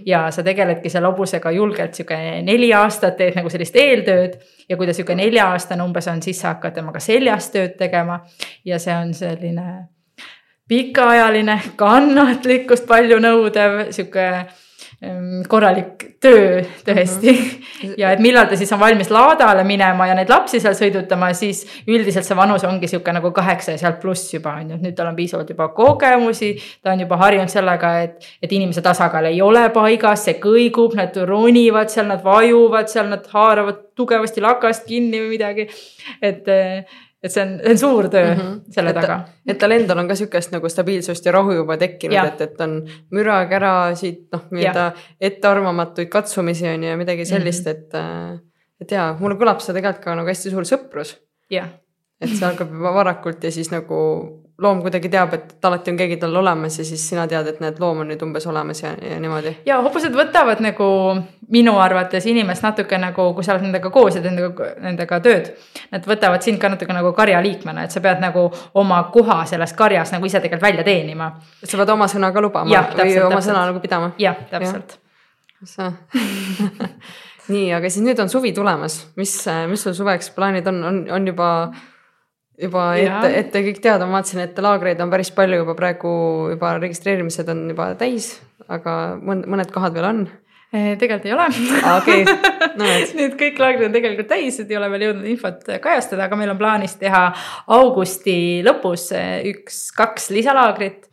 Ja sa tegeledki seal hobusega julgelt sihuke neli aastat teed nagu sellist eeltööd ja kui ta sihuke nelja-aastane umbes on, siis sa hakkad temaga seljas tööd tegema. Ja see on selline pikaajaline, kannatlikkust palju nõudev, sihuke korralik töö tõesti mm. -hmm. ja et millal ta siis on valmis laadale minema ja neid lapsi seal sõidutama, siis üldiselt see vanus ongi sihuke nagu kaheksa ja sealt pluss juba on ju, et nüüd tal on piisavalt juba kogemusi. ta on juba harjunud sellega, et, et inimese tasakaal ei ole paigas, see kõigub, nad ronivad seal, nad vajuvad seal, nad haaravad tugevasti lakast kinni või midagi. et et see on, see on suur töö mm -hmm. selle et, taga. et tal endal on ka sihukest nagu stabiilsust ja rahu juba tekkinud, et, et on mürakärasid, noh, nii-öelda ettearvamatuid katsumisi on ju ja midagi sellist mm, -hmm. et. et jaa, mulle kõlab see tegelikult ka nagu hästi suur sõprus. et see algab juba varakult ja siis nagu loom kuidagi teab, et alati on keegi tal olemas ja siis sina tead, et näed, loom on nüüd umbes olemas ja, ja niimoodi. ja hobused võtavad nagu minu arvates inimest natuke nagu, kui sa oled nendega koos ja teed nendega, nendega tööd. Nad võtavad sind ka natuke nagu karja liikmena, et sa pead nagu oma koha selles karjas nagu ise tegelikult välja teenima. et sa pead oma sõna ka lubama ja, või täpselt, oma täpselt. sõna nagu pidama. jah, täpselt. nii, aga siis nüüd on suvi tulemas, mis, mis sul suveks plaanid on, on, on juba juba ette, ette kõik teada, ma vaatasin, et laagreid on päris palju juba praegu juba registreerimised on juba täis, aga mõned, kohad veel on tegelikult ei ole okei, no. Need kõik laagrid on tegelikult täis, et ei ole veel jõudnud infot kajastada, aga meil on plaanis teha augusti lõpus üks-kaks lisalaagrit.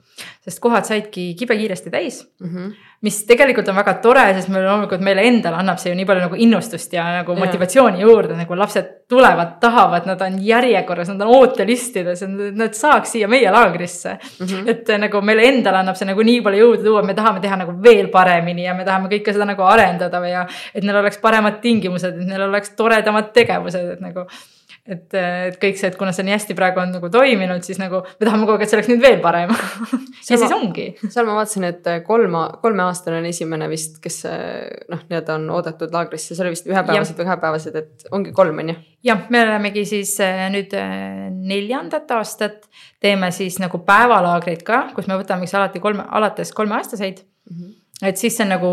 sest kohad saidki kibekiiresti täis mm. -hmm mis tegelikult on väga tore, sest meil loomulikult meile endale annab see ju nii palju nagu innustust ja nagu ja. motivatsiooni juurde, nagu lapsed tulevad, tahavad, nad on järjekorras, nad on ootelistides, et nad saaks siia meie laagrisse mm. -hmm. et nagu meile endale annab see nagu nii palju jõudu tuua, me tahame teha nagu veel paremini ja me tahame kõike seda nagu arendada ja et neil oleks paremad tingimused, et neil oleks toredamad tegevused, et nagu et, et kõik see, et kuna see nii hästi praegu on nagu toiminud, siis nagu me tahame kogu aeg, et see oleks nüüd veel parem ja siis ongi. seal ma vaatasin, et kolm, kolmeaastane on esimene vist, kes noh, nii-öelda on oodatud laagrisse, see oli vist ühepäevased või kahepäevased, et ongi kolm on ju? jah, me olemegi siis eh, nüüd eh, neljandat aastat teeme siis nagu päevalaagreid ka, kus me võtame siis alati kolme, alates kolmeaastaseid mm. -hmm. Et siis see on nagu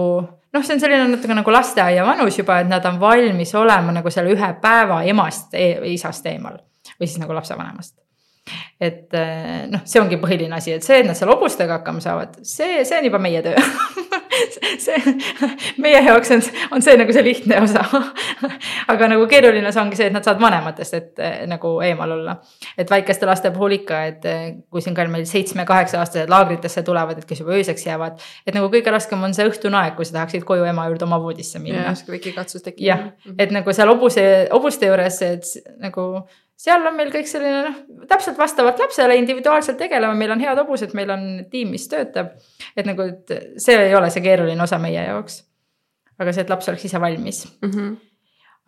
noh, see on selline natuke nagu lasteaia vanus juba, et nad on valmis olema nagu selle ühe päeva emast e, isast eemal või siis nagu lapsevanemast. et eh, noh, see ongi põhiline asi, et see, et nad seal hobustega hakkama saavad, see, see on juba meie töö see, meie jaoks on, on see nagu see lihtne osa aga nagu keeruline osa ongi see, et nad saavad vanematest, et eh, nagu eemal olla. et väikeste laste puhul ikka, et eh, kui siin ka meil seitsme-kaheksa-aastased laagritesse tulevad, et kes juba ööseks jäävad. et nagu kõige raskem on see õhtune aeg, kui sa tahaksid koju ema juurde oma voodisse minna. jah, sihuke väike katsus tekib. jah, et nagu seal hobuse, hobuste juures, et nagu seal on meil kõik selline noh, täpselt vastavalt lapsele individuaalselt tegeleme, meil on head hobused, meil on tiim, mis töötab. et nagu, et see ei ole see keeruline osa meie jaoks. aga see, et laps oleks ise valmis mm. -hmm.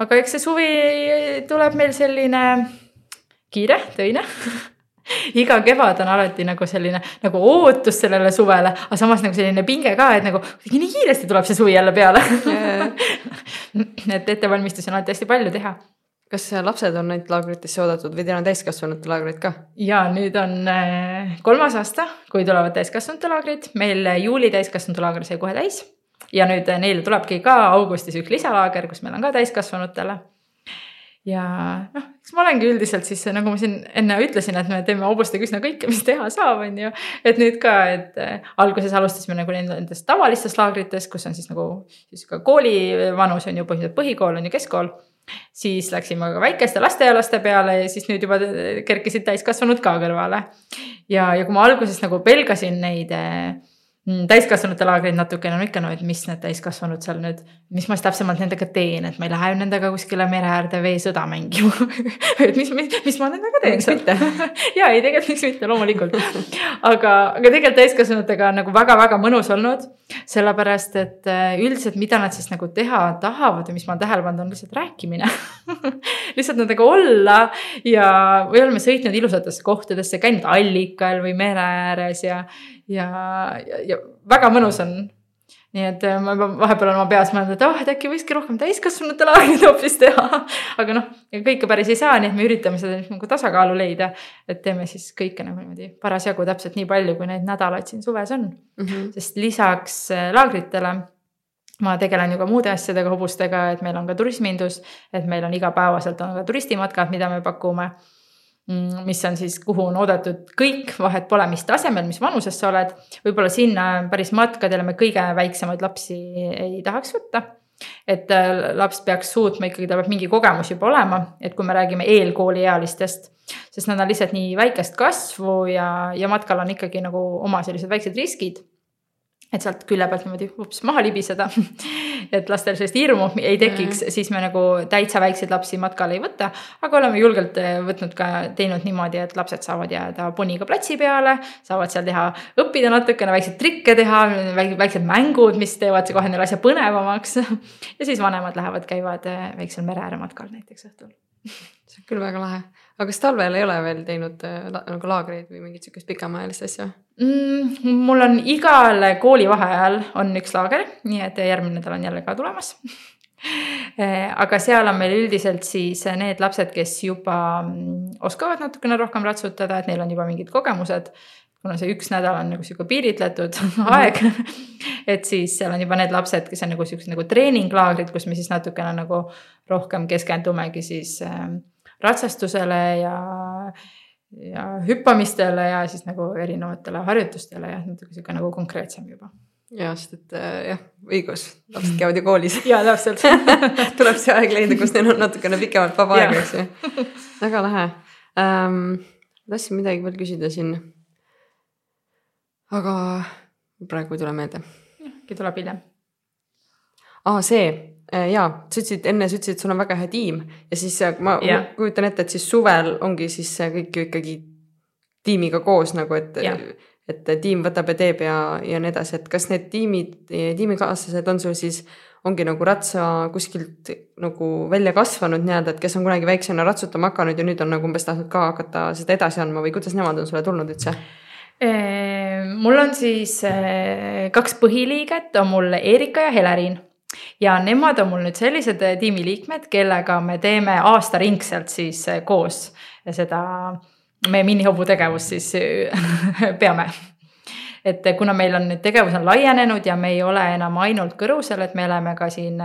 aga eks see suvi tuleb meil selline kiire, töine iga kevad on alati nagu selline nagu ootus sellele suvele, aga samas nagu selline pinge ka, et nagu kuidagi nii kiiresti tuleb see suvi jälle peale et ettevalmistusi on alati hästi palju teha kas lapsed on ainult laagritesse oodatud või teil on täiskasvanute laagrid ka? ja nüüd on äh, kolmas aasta, kui tulevad täiskasvanute laagrid, meil juuli täiskasvanute laager sai kohe täis. ja nüüd äh, neile tulebki ka augustis üks lisalaager, kus meil on ka täiskasvanutele. ja noh, eks ma olengi üldiselt siis nagu ma siin enne ütlesin, et me teeme hobustega üsna kõike, mis teha saab, on ju. et nüüd ka, et äh, alguses alustasime nagu nendest tavalistest laagritest, kus on siis nagu siis ka kooli vanus on ju põhiliselt põhikool on ju keskkool siis läksime ka väikeste lasteaialaste peale ja siis nüüd juba kerkisid täiskasvanud ka kõrvale. ja, ja kui ma alguses nagu pelgasin neid Mm, täiskasvanute laagrid natukene on ikka no, et mis need täiskasvanud seal nüüd, mis ma siis täpsemalt nendega teen, et ma ei lähe nendega kuskile mere äärde veesõda mängima et mis, mis, mis ma nendega teen seal. ja ei, tegelikult miks mitte, loomulikult. aga, aga tegelikult täiskasvanutega on nagu väga-väga mõnus olnud. sellepärast, et äh, üldiselt, mida nad siis nagu teha tahavad ja mis ma olen tähele pannud, on lihtsalt rääkimine lihtsalt nendega olla ja, või oleme sõitnud ilusatesse kohtadesse, käinud allikal või mere ääres ja ja, ja, ja väga mõnus on. nii et äh, ma vahepeal olen oma peas mõelnud, et ah oh,, et äkki võikski rohkem täiskasvanute laagrit hoopis teha. aga noh, kõike päris ei saa, nii et me üritame seda nagu tasakaalu leida. et teeme siis kõike nagu niimoodi parasjagu täpselt nii palju, kui neid nädalaid siin suves on mm. -hmm. sest lisaks äh, laagritele ma tegelen ju ka muude asjadega, hobustega, et meil on ka turismindus, et meil on igapäevaselt on ka turistimatkad, mida me pakume mis on siis, kuhu on oodatud kõik, vahet pole, mis tasemel, mis vanuses sa oled. võib-olla sinna päris matkadele me kõige väiksemaid lapsi ei tahaks võtta. et äh, laps peaks suutma ikkagi, tal peab mingi kogemus juba olema, et kui me räägime eelkooliealistest, sest nad on lihtsalt nii väikest kasvu ja, ja matkal on ikkagi nagu oma sellised väiksed riskid et sealt külje pealt niimoodi ups maha libiseda et lastel sellist hirmu ei tekiks mm, -hmm. siis me nagu täitsa väikseid lapsi matkale ei võta. aga oleme julgelt eh, võtnud ka, teinud niimoodi, et lapsed saavad jääda poniga platsi peale, saavad seal teha, õppida natukene, väikseid trikke teha, väiksed mängud, mis teevad kohe neile asja põnevamaks ja siis vanemad lähevad, käivad eh, väiksel mere äärematkal näiteks õhtul see on küll väga lahe, aga kas talvel ei ole veel teinud äh, nagu laagreid või mingit sihukest pikemaajalist asja mm,? mul on igal koolivaheajal on üks laager, nii et järgmine nädal on jälle ka tulemas äh, aga seal on meil üldiselt siis need lapsed, kes juba mm, oskavad natukene rohkem ratsutada, et neil on juba mingid kogemused. kuna see üks nädal on nagu sihuke piiritletud aeg, et siis seal on juba need lapsed, kes on nagu siuksed nagu treeninglaagrid, kus me siis natukene nagu rohkem keskendumegi siis äh, ratsastusele ja, ja hüppamistele ja siis nagu erinevatele harjutustele ja natuke sihuke nagu konkreetsem juba ja, sest et äh, jah, õigus, lapsed käivad ju koolis. ja täpselt tuleb see aeg leida, kus neil on natukene pikemalt vaba aega, eks ju. väga lahe ähm,. tahtsin midagi veel küsida siin. aga praegu ei tule meelde. äkki tuleb hiljem. aa, see jaa, sa ütlesid enne, sa ütlesid, et sul on väga hea tiim. Ja siis äh, ma ja. kujutan ette, et siis suvel ongi siis kõik ju ikkagi tiimiga koos nagu, et, et tiim võtab ja teeb ja, ja nii edasi, et kas need tiimid, tiimikaaslased on sul siis, ongi nagu ratsa kuskilt nagu välja kasvanud nii-öelda, et kes on kunagi väiksena ratsutama hakanud ja nüüd on nagu umbes tahtnud ka hakata seda edasi andma või kuidas nemad on sulle tulnud üldse? mul on siis kaks põhiliiget, on mul Erika ja Helerin ja nemad on mul nüüd sellised eh, tiimiliikmed, kellega me teeme aastaringselt siis eh, koos seda meie minihobu tegevust siis eh, peame. Et kuna meil on nüüd tegevus on laienenud ja me ei ole enam ainult Kõrusel, et me oleme ka siin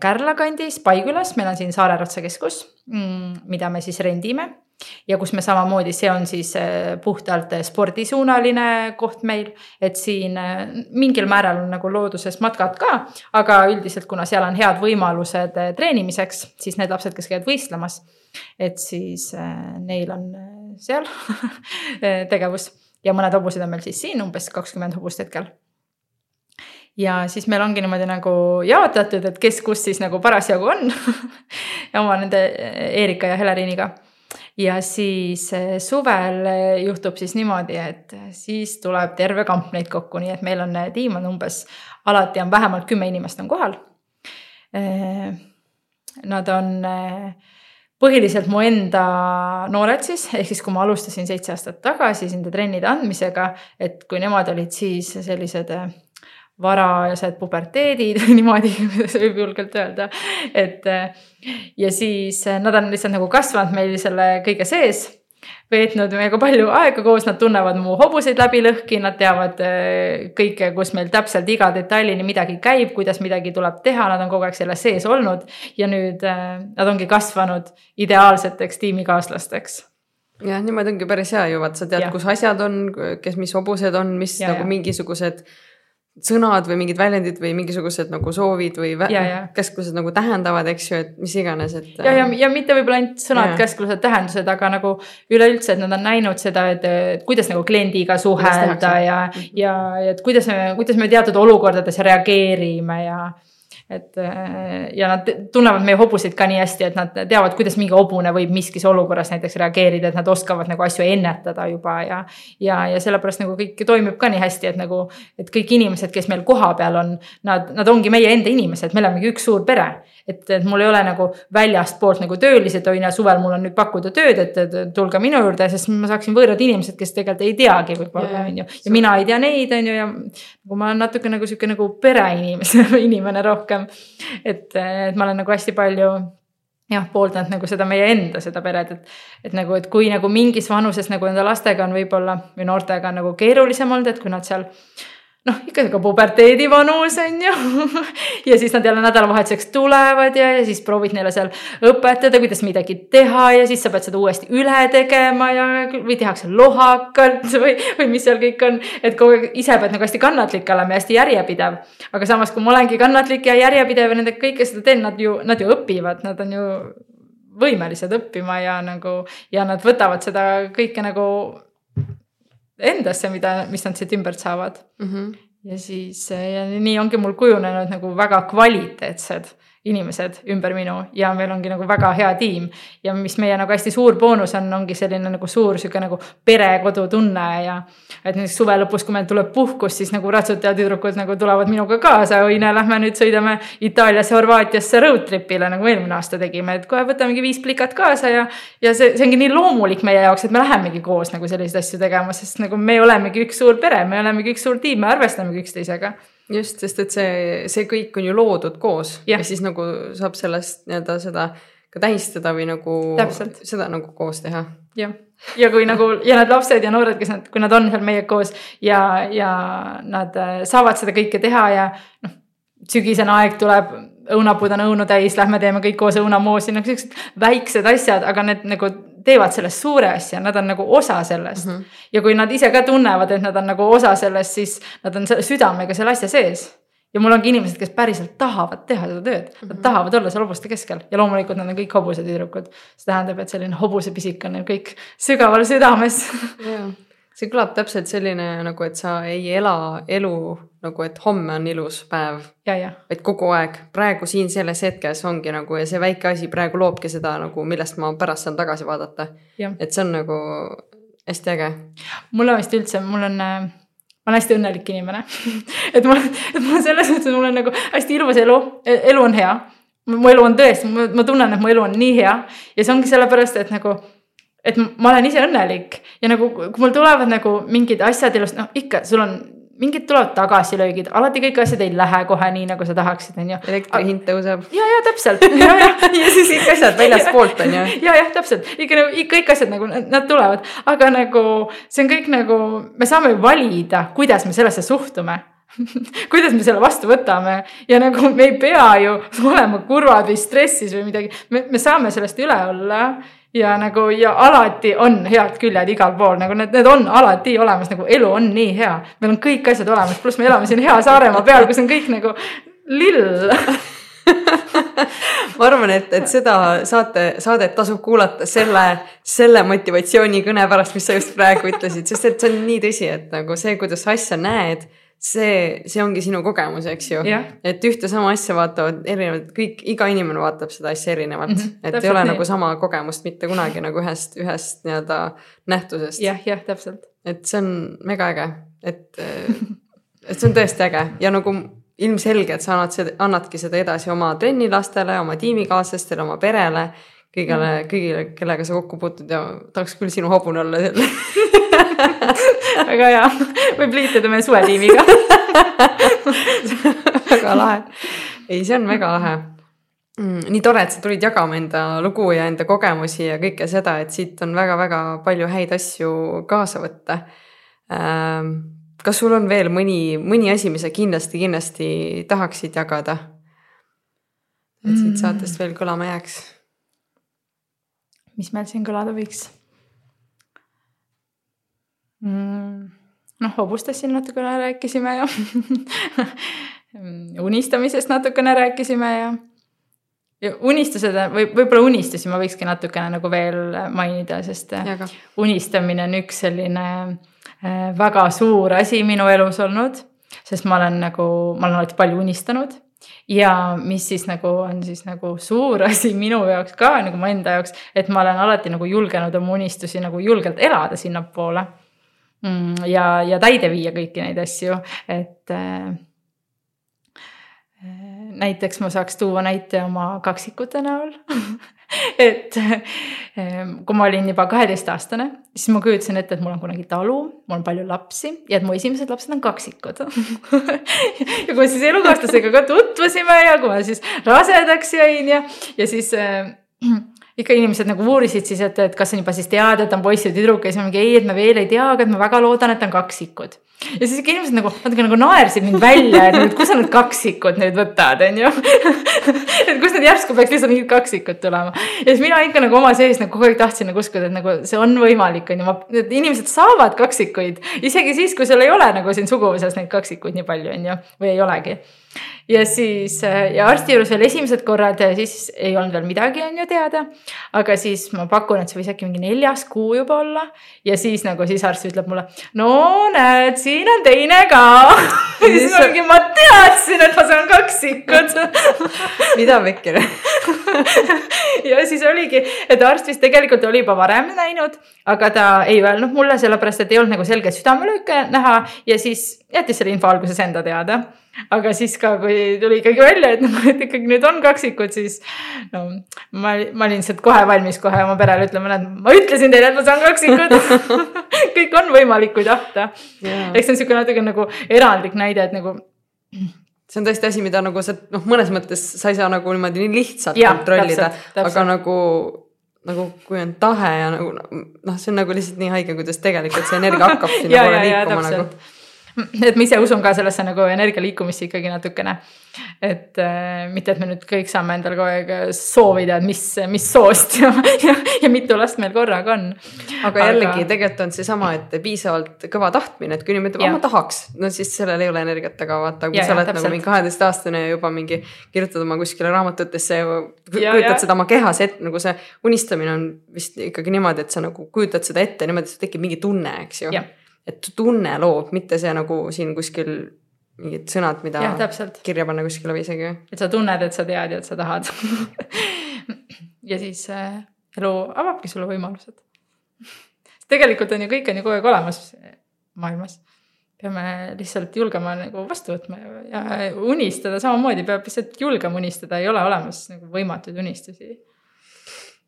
Kärla kandis, Paikülas, meil on siin Saare Ratsakeskus, mm, mida me siis rendime ja kus me samamoodi, see on siis äh, puhtalt äh, spordisuunaline koht meil, et siin äh, mingil määral on nagu looduses matkad ka, aga üldiselt, kuna seal on head võimalused treenimiseks, siis need lapsed, kes käivad võistlemas, et siis neil on seal tegevus. Ja mõned hobused on meil siis siin umbes kakskümmend hobust hetkel. Ja siis meil ongi niimoodi nagu jaotatud, et kes kus siis nagu parasjagu on oma nende Erika ja Heleriiniga ja siis eh, suvel eh, juhtub siis niimoodi, et siis tuleb terve kamp neid kokku, nii et meil on eh, tiim on umbes, alati on vähemalt kümme inimest on kohal. Nad on põhiliselt mu enda noored siis, ehk siis kui ma alustasin seitse aastat tagasi nende trennide andmisega, et kui nemad olid siis sellised varajased puberteedid niimoodi võib julgelt öelda. et ja siis nad on lihtsalt nagu kasvanud meil selle kõige sees, veetnud meiega palju aega koos, nad tunnevad mu hobuseid läbi lõhki, nad teavad äh, kõike, kus meil täpselt iga detailini midagi käib, kuidas midagi tuleb teha, nad on kogu aeg selles sees olnud. ja nüüd nad ongi kasvanud ideaalseteks tiimikaaslasteks jah, niimoodi ongi päris hea ju, vaat sa tead, kus asjad on, kes, mis hobused on, mis ja, nagu ja. mingisugused sõnad või mingid väljendid või mingisugused nagu soovid või käsklused nagu tähendavad, eks ju, et mis iganes, et. ja, ja, ja mitte võib-olla ainult sõnad, käsklused, tähendused, aga nagu üleüldse, et nad on näinud seda, et kuidas nagu kliendiga suhelda ja, ja, ja et kuidas me, kuidas me teatud olukordades reageerime ja et äh, ja nad tunnevad meie hobuseid ka nii hästi, et nad teavad, kuidas mingi hobune võib miskis olukorras näiteks reageerida, et nad oskavad nagu asju ennetada juba ja. ja, ja sellepärast nagu kõik toimib ka nii hästi, et nagu, et kõik inimesed, kes meil kohapeal on, nad, nad ongi meie enda inimesed, me olemegi üks suur pere et, et mul ei ole nagu väljastpoolt nagu töölised, on ju, suvel mul on nüüd pakkuda tööd, et, tulge minu juurde, sest ma saaksin võõrad inimesed, kes tegelikult ei teagi võib-olla on ju. ja mina ei tea neid, on ju, ja nagu ma olen natuke nagu sihuke nagu pereinimese inimene rohkem. et, et ma olen nagu hästi palju jah, pooldanud nagu seda meie enda seda peret, et, et nagu, et kui nagu mingis vanuses nagu enda lastega on võib-olla või noortega on nagu keerulisem olnud, et kui nad seal noh, ikka sihuke puberteedi vanus on ju ja siis nad jälle nädalavahetuseks tulevad ja, ja siis proovid neile seal õpetada, kuidas midagi teha ja siis sa pead seda uuesti üle tegema ja, või tehakse lohakalt või, või mis seal kõik on. et kogu aeg ise pead nagu hästi kannatlik olema ja hästi järjepidev. aga samas, kui ma olengi kannatlik ja järjepidev ja nendega kõike seda teen, nad ju, nad ju õpivad, nad on ju võimelised õppima ja nagu ja nad võtavad seda kõike nagu endasse, mida, mis nad siit ümbert saavad mm. -hmm. ja siis ja nii ongi mul kujunenud nagu väga kvaliteetsed inimesed ümber minu ja meil ongi nagu väga hea tiim. ja mis meie nagu hästi suur boonus on, ongi selline nagu suur sihuke nagu perekodutunne ja. et näiteks suve lõpus, kui meil tuleb puhkus, siis nagu ratsutajad tüdrukud nagu tulevad minuga kaasa, oi näe, lähme nüüd sõidame Itaaliasse, Horvaatiasse road trip'ile nagu eelmine aasta tegime, et kohe võtamegi viis plikat kaasa ja. ja see, see ongi nii loomulik meie jaoks, et me lähemegi koos nagu selliseid asju tegema, sest nagu me olemegi üks suur pere, me olemegi üks suur tiim, me arvestamegi üksteisega just, sest et see, see kõik on ju loodud koos ja, ja siis nagu saab sellest nii-öelda seda ka tähistada või nagu Täpselt. seda nagu koos teha. jah, ja kui nagu ja need lapsed ja noored, kes nad, kui nad on seal meiega koos ja, ja nad äh, saavad seda kõike teha ja noh, sügisene aeg tuleb, õunapuud on õunu täis, lähme teeme kõik koos õunamoosi, nagu siuksed väiksed asjad, aga need nagu teevad sellest suure asja, nad on nagu osa sellest mm. -hmm. ja kui nad ise ka tunnevad, et nad on nagu osa sellest, siis nad on selle südamega selle asja sees. ja mul ongi inimesed, kes päriselt tahavad teha seda tööd mm, -hmm. nad tahavad olla seal hobuste keskel ja loomulikult nad on kõik hobusetüdrukud. see tähendab, et selline hobusepisik on neil kõik sügaval südames see kõlab täpselt selline nagu, et sa ei ela elu nagu, et homme on ilus päev. vaid kogu aeg, praegu siin selles hetkes ongi nagu ja see väike asi praegu loobki seda nagu, millest ma pärast saan tagasi vaadata. et see on nagu hästi äge. mul on vist üldse, mul on äh, ma olen hästi õnnelik inimene et mul, et mul selles mõttes, mul on nagu hästi ilus elu, e-, elu on hea. mu elu on tõesti, ma tunnen, et mu elu on nii hea ja see ongi sellepärast, et nagu et ma olen ise õnnelik. Ja nagu, kui mul tulevad nagu mingid asjad elust, noh ikka, sul on mingid tulevad tagasilöögid, alati kõik asjad ei lähe kohe nii, nagu sa tahaksid, on ju. elektri hind tõuseb. ja, ja täpselt. Ja, ja, ja siis kõik asjad väljaspoolt on ju. ja, jah, täpselt. Ikka nagu kõik asjad nagu nad tulevad, aga nagu see on kõik nagu, me saame ju valida, kuidas me sellesse suhtume. Kuidas me selle vastu võtame. Ja nagu me ei pea ju olema kurvad või stressis või midagi, me, me saame sellest üle olla ja nagu ja alati on head küljed igal pool, nagu need, need on alati olemas, nagu elu on nii hea. meil on kõik asjad olemas, pluss me elame siin hea Saaremaa peal, kus on kõik nagu lill ma arvan, et, et seda saate, saadet tasub kuulata selle, selle motivatsioonikõne pärast, mis sa just praegu ütlesid, sest et see on nii tõsi, et nagu see, kuidas sa asja näed, see, see ongi sinu kogemus, eks ju. Jah. et ühte sama asja vaatavad erinevalt, kõik, iga inimene vaatab seda asja erinevalt mm, -hmm, et ei ole nii. nagu sama kogemust mitte kunagi nagu ühest, ühest nii-öelda nähtusest. jah, jah, täpselt. et see on mega äge, et, et see on tõesti äge ja nagu ilmselgelt sa annad seda, annadki seda edasi oma trennilastele, oma tiimikaaslastele, oma perele, kõigile, kõigile, kellega sa kokku puutud ja tahaks küll sinu hobune olla jälle väga hea, võib liituda meie suvetiimiga väga lahe. ei, see on väga lahe mm,. nii tore, et sa tulid jagama enda lugu ja enda kogemusi ja kõike seda, et siit on väga-väga palju häid asju kaasa võtta ähm, kas sul on veel mõni, mõni asi, mis sa kindlasti, kindlasti tahaksid jagada? et siit Mm. saatest veel kõlama jääks. Mis meil siin kõlada võiks mm,? noh, hobustest siin natukene rääkisime ja unistamisest natukene rääkisime ja ja unistused või võib-olla unistusi ma võikski natukene nagu veel mainida, sest jaga. unistamine on üks selline äh, väga suur asi minu elus olnud, sest ma olen nagu, ma olen alati palju unistanud ja mis siis nagu on siis nagu suur asi minu jaoks ka nagu mu enda jaoks, et ma olen alati nagu julgenud oma unistusi nagu julgelt elada sinnapoole. Mm, ja, ja täide viia kõiki neid asju, et äh, näiteks ma saaks tuua näite oma kaksikute näol et ähm, kui ma olin juba kaheteistaastane, siis ma kujutasin ette, et mul on kunagi talu, mul on palju lapsi ja et mu esimesed lapsed on kaksikud ja kui me siis elukaaslasega ka tutvusime ja kui ma siis rasedaks jäin ja, ja siis äh, ikka inimesed nagu uurisid siis, et, et kas on juba siis teada, et on poiss ja tüdruk ja siis ma mingi ei, et me veel ei tea, aga et ma väga loodan, et on kaksikud. Ja siis inimesed nagu natuke nagu naersid mind välja, et nüüd, kus sa need kaksikud nüüd võtad, on ju. et kus need järsku peaks lihtsalt mingid kaksikud tulema. ja siis mina ikka nagu oma sees nagu kogu aeg tahtsin nagu uskuda, et nagu see on võimalik, on ju, ma, et inimesed saavad kaksikuid. isegi siis, kui sul ei ole nagu siin suguvõsas neid kaksikuid nii palju, on ju, või ei olegi ja siis ja arsti juures veel esimesed korrad, siis ei olnud veel midagi, on ju teada. aga siis ma pakun, et see võis äkki mingi neljas kuu juba olla ja siis nagu siis arst ütleb mulle, no näed, siin on teine ka. ja siis ma mingi, ma teadsin, et ma saan kaksikud mida vekker ja siis oligi, et arst vist tegelikult oli juba varem näinud, aga ta ei öelnud mulle, sellepärast et ei olnud nagu selget südamelööke näha ja siis jättis selle info alguses enda teada aga siis ka, kui tuli ikkagi välja, et noh, et ikkagi nüüd on kaksikud, siis no ma, ma olin lihtsalt kohe valmis kohe oma perele ütlema, näed, ma ütlesin teile, et ma saan kaksikud. Kõik on võimalik, kui tahta. eks see on sihuke natuke nagu erandlik näide, et nagu. see on tõesti asi, mida nagu sa noh, mõnes mõttes sa ei saa nagu niimoodi nii lihtsalt ja, kontrollida, aga nagu nagu kui on tahe ja nagu noh, see on nagu lihtsalt nii haige, kuidas tegelikult see energia hakkab sinna poole liikuma nagu et ma ise usun ka sellesse nagu energia liikumisse ikkagi natukene. et äh, mitte, et me nüüd kõik saame endale kogu aeg soovida, et mis, mis soost ja, ja, ja mitu last meil korraga on. aga jällegi aga... tegelikult on seesama, et piisavalt kõva tahtmine, et kui inimene ütleb, ma tahaks, no siis sellel ei ole energiat taga, vaata, kui ja, sa oled ja, nagu mingi kaheteistaastane ja juba mingi kirjutad oma kuskile raamatutesse ja kujutad seda oma kehas ette, nagu see unistamine on vist ikkagi niimoodi, et sa nagu kujutad seda ette niimoodi, et sul tekib mingi tunne, eks ju et tunne loob, mitte see nagu siin kuskil mingid sõnad, mida ja, kirja panna kuskile või isegi. et sa tunned, et sa tead ja et sa tahad ja siis äh, elu avabki sulle võimalused. tegelikult on ju, kõik on ju kogu aeg olemas maailmas. peame lihtsalt julgema nagu vastu võtma ja unistada samamoodi peab lihtsalt julgema unistada, ei ole olemas nagu võimatuid unistusi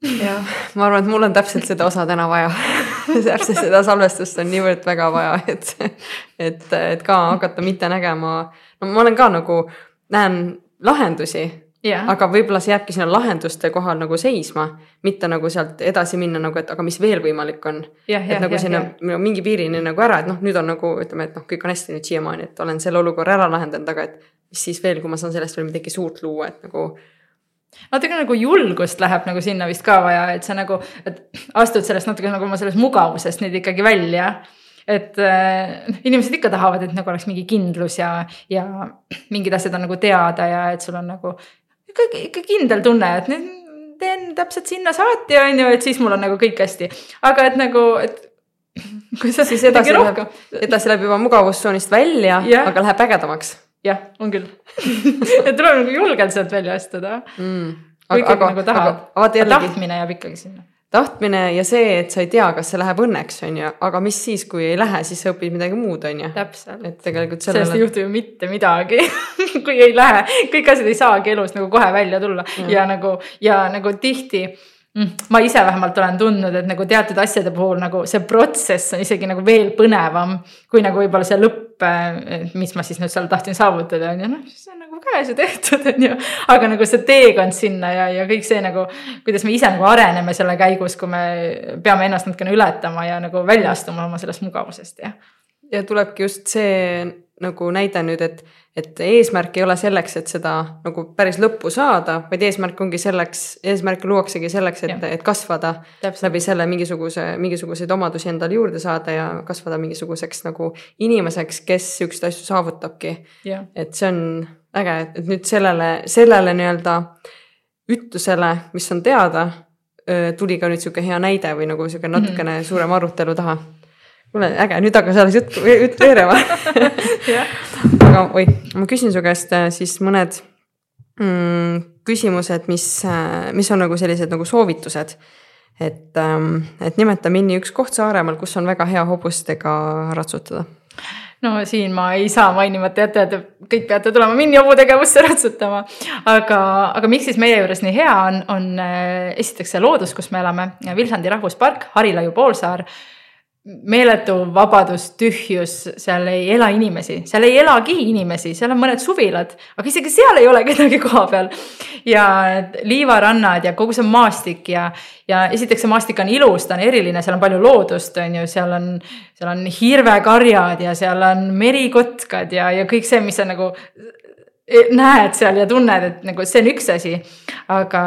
jah, ma arvan, et mul on täpselt seda osa täna vaja täpselt seda salvestust on niivõrd väga vaja, et, et, et ka hakata mitte nägema, no ma olen ka nagu, näen lahendusi yeah.. aga võib-olla see jääbki sinna lahenduste kohal nagu seisma, mitte nagu sealt edasi minna nagu, et aga mis veel võimalik on. et nagu ja, sinna ja. mingi piirini nagu ära, et noh, nüüd on nagu ütleme, et noh, kõik on hästi nüüd siiamaani, et olen selle olukorra ära lahendanud, aga et mis siis veel, kui ma saan sellest veel midagi suurt luua, et nagu natuke nagu julgust läheb nagu sinna vist ka vaja, et sa nagu, et astud sellest natuke nagu oma sellest mugavusest nüüd ikkagi välja. et äh, inimesed ikka tahavad, et nagu oleks mingi kindlus ja, ja mingid asjad on nagu teada ja et sul on nagu ikka, ikka kindel tunne, et nüüd teen täpselt sinna saati, on ju, et siis mul on nagu kõik hästi. aga et nagu, et kui sa siis edasi läheb, edasi läheb juba mugavustsoonist välja aga läheb ägedamaks jah, on küll et tuleb nagu julgelt sealt välja astuda. mm.. kui ikkagi nagu tahad. jällegi, tahtmine jääb ikkagi sinna. tahtmine ja see, et sa ei tea, kas see läheb õnneks, on ju, aga mis siis, kui ei lähe, siis sa õpid midagi muud, on ju. täpselt. et tegelikult sellest ei sellele, juhtu ju mitte midagi kui ei lähe, kõik asjad ei saagi elus nagu kohe välja tulla ja, ja nagu ja nagu tihti ma ise vähemalt olen tundnud, et nagu teatud asjade puhul nagu see protsess on isegi nagu veel põnevam kui nagu võib-olla see lõpp, mis ma siis nüüd seal tahtsin saavutada on ju, noh, siis on nagu käes ja tehtud on ju. aga nagu see teekond sinna ja, ja kõik see nagu, kuidas me ise nagu areneme selle käigus, kui me peame ennast natukene ületama ja nagu välja astuma oma sellest mugavusest ja ja tulebki just see nagu näide nüüd, et, et eesmärk ei ole selleks, et seda nagu päris lõppu saada, vaid eesmärk ongi selleks, eesmärk luuaksegi selleks, et et kasvada läbi selle mingisuguse, mingisuguseid omadusi endale juurde saada ja kasvada mingisuguseks nagu inimeseks, kes siukseid asju saavutabki et see on äge, et nüüd sellele, sellele nii-öelda ütlusele, mis on teada, tuli ka nüüd sihuke hea näide või nagu sihuke natukene mm -hmm. suurem arutelu taha. kuule, äge, nüüd hakkas alles jutt, jutt veerema. aga oi, ma küsin su käest äh, siis mõned mm, küsimused, mis, mis on nagu sellised nagu soovitused. et, et nimeta Minni üks koht Saaremaal, kus on väga hea hobustega ratsutada. no siin ma ei saa mainimata jätta, et kõik peate tulema Minni hobutegevusse ratsutama. aga, aga miks siis meie juures nii hea on, on äh, esiteks see loodus, kus me elame, Vilsandi rahvuspark, Harilaiu poolsaar meeletu vabadus, tühjus, seal ei ela inimesi, seal ei elagi inimesi, seal on mõned suvilad, aga isegi seal ei ole kedagi koha peal. ja liivarannad ja kogu see maastik ja, ja esiteks see maastik on ilus, ta on eriline, seal on palju loodust, on ju, seal on, seal on hirvekarjad ja seal on merikotkad ja, ja kõik see, mis sa nagu näed seal ja tunned, et nagu see on üks asi, aga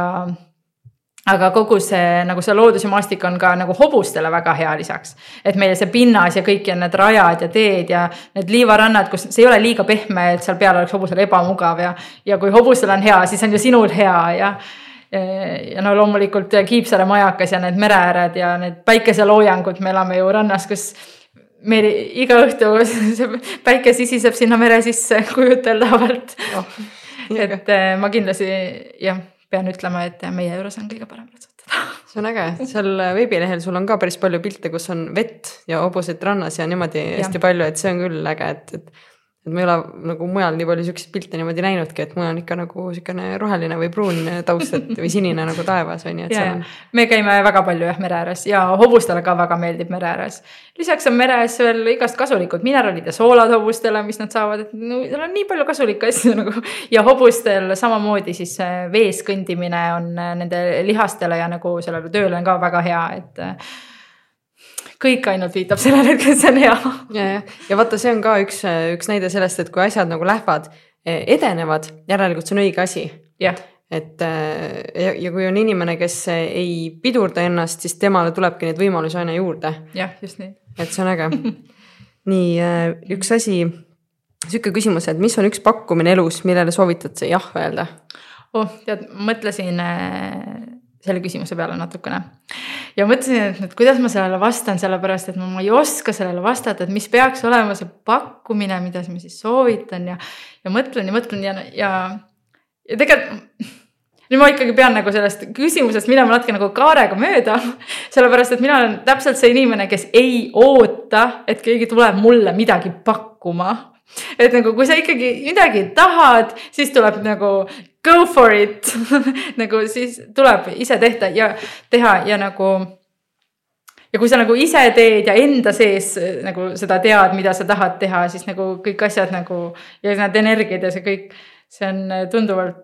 aga kogu see nagu see loodus ja maastik on ka nagu hobustele väga hea lisaks. et meil see pinnas ja kõik ja need rajad ja teed ja need liivarannad, kus see ei ole liiga pehme, et seal peal oleks hobusel ebamugav ja, ja kui hobusel on hea, siis on ju sinul hea ja ja no loomulikult Kiipsaare majakas ja need mereääred ja need päikeseloojangud, me elame ju rannas, kus meil iga õhtu see päike sisiseb sinna mere sisse kujuteldavalt oh.. et eh, ma kindlasti jah pean ütlema, et meie juures on kõige parem ratsutada. see on äge, seal veebilehel sul on ka päris palju pilte, kus on vett ja hobuseid rannas ja niimoodi ja. hästi palju, et see on küll äge, et, et et ma ei ole nagu mujal nii palju siukseid pilte niimoodi näinudki, et mujal on ikka nagu siukene roheline või pruun taust, et või sinine nagu taevas on ju, et ja, seal on. me käime väga palju jah mere ääres ja hobustele ka väga meeldib mere ääres. lisaks on mere ääres veel igast kasulikud mineraalid ja soolad hobustele, mis nad saavad, et no seal on nii palju kasulikke asju nagu ja hobustel samamoodi siis äh, vees kõndimine on äh, nende lihastele ja nagu sellele tööle on ka väga hea, et äh, kõik ainult viitab sellele, et see on hea ja, ja, ja vaata, see on ka üks, üks näide sellest, et kui asjad nagu lähevad, edenevad, järelikult see on õige asi jah, et äh, ja, ja kui on inimene, kes ei pidurda ennast, siis temale tulebki neid võimalusi aina juurde, jah, just nii. et see on äge. nii äh, üks asi, sihuke küsimus, et mis on üks pakkumine elus, millele soovitad sa jah öelda? oh, tead, mõtlesin selle küsimuse peale natukene. Ja mõtlesin, et nüüd kuidas ma sellele vastan, sellepärast et ma, ma ei oska sellele vastata, et mis peaks olema see pakkumine, mida ma siis soovitan ja, ja mõtlen ja mõtlen ja, ja, ja tegelikult nüüd ma ikkagi pean nagu sellest küsimusest minema natuke nagu kaarega mööda, sellepärast et mina olen täpselt see inimene, kes ei oota, et keegi tuleb mulle midagi pakkuma. Et nagu, kui sa ikkagi midagi tahad, siis tuleb nagu go for it nagu siis tuleb ise tehta ja teha ja nagu ja kui sa nagu ise teed ja enda sees nagu seda tead, mida sa tahad teha, siis nagu kõik asjad nagu ja need energiad ja see kõik, see on tunduvalt,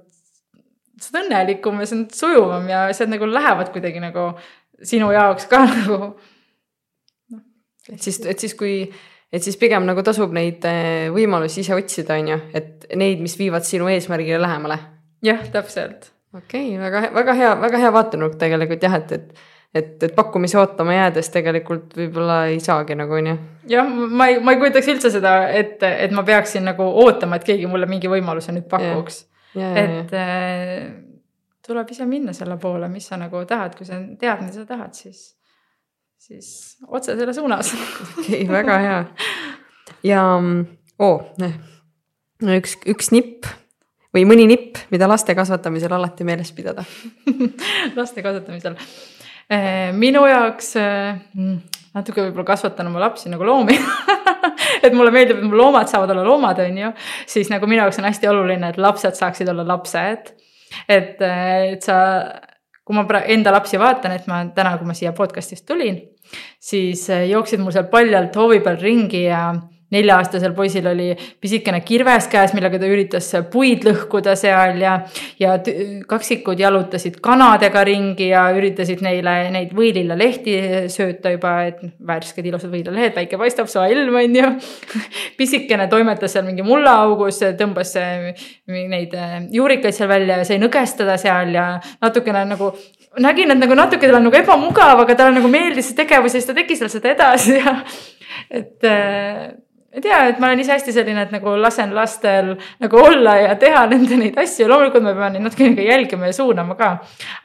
sa oled õnnelikum ja see on sujuvam ja asjad nagu lähevad kuidagi nagu sinu jaoks ka nagu. et siis, et siis, kui, et siis pigem nagu tasub neid äh, võimalusi ise otsida, on ju, et neid, mis viivad sinu eesmärgile lähemale jah, täpselt. okei okay,, väga, väga hea, väga hea vaatenurk tegelikult jah, et, et et, et pakkumisi ootama jäädes tegelikult võib-olla ei saagi nagu onju. jah, ma ei, ma ei kujutaks üldse seda ette, et ma peaksin nagu ootama, et keegi mulle mingi võimaluse nüüd pakuks. et äh, tuleb ise minna selle poole, mis sa nagu tahad, kui sa tead, mida sa tahad, siis, siis otse selle suunas okei väga hea. ja oo oh,, üks, üks nipp või mõni nipp, mida laste kasvatamisel alati meeles pidada. Laste kasvatamisel, eh, minu jaoks eh, mm, natuke võib-olla kasvatan oma lapsi nagu loomi. Et mulle meeldib, et mu loomad saavad olla loomad, on ju, siis nagu minu jaoks on hästi oluline, et lapsed saaksid olla lapsed. et, eh, et sa, kui ma enda lapsi vaatan, et ma täna, kui ma siia podcast'ist tulin, siis jooksid mul seal paljalt hoovi peal ringi ja nelja-aastasel poisil oli pisikene kirves käes, millega ta üritas puid lõhkuda seal ja, ja kaksikud jalutasid kanadega ringi ja üritasid neile neid võilillalehti sööta juba, et värsked ilusad võilillehed, päike paistab, soe ilm on ju. pisikene toimetas seal mingi mullaaugus, tõmbas neid juurikaid seal välja ja sai nõgestada seal ja natukene nagu nägin, et nagu natuke tal on nagu ebamugav, aga talle nagu meeldis see tegevus ja siis ta tegi seal seda edasi ja et ei tea, et ma olen ise hästi selline, et nagu lasen lastel nagu olla ja teha nende neid asju, loomulikult ma pean neid natukene ka jälgima ja suunama ka.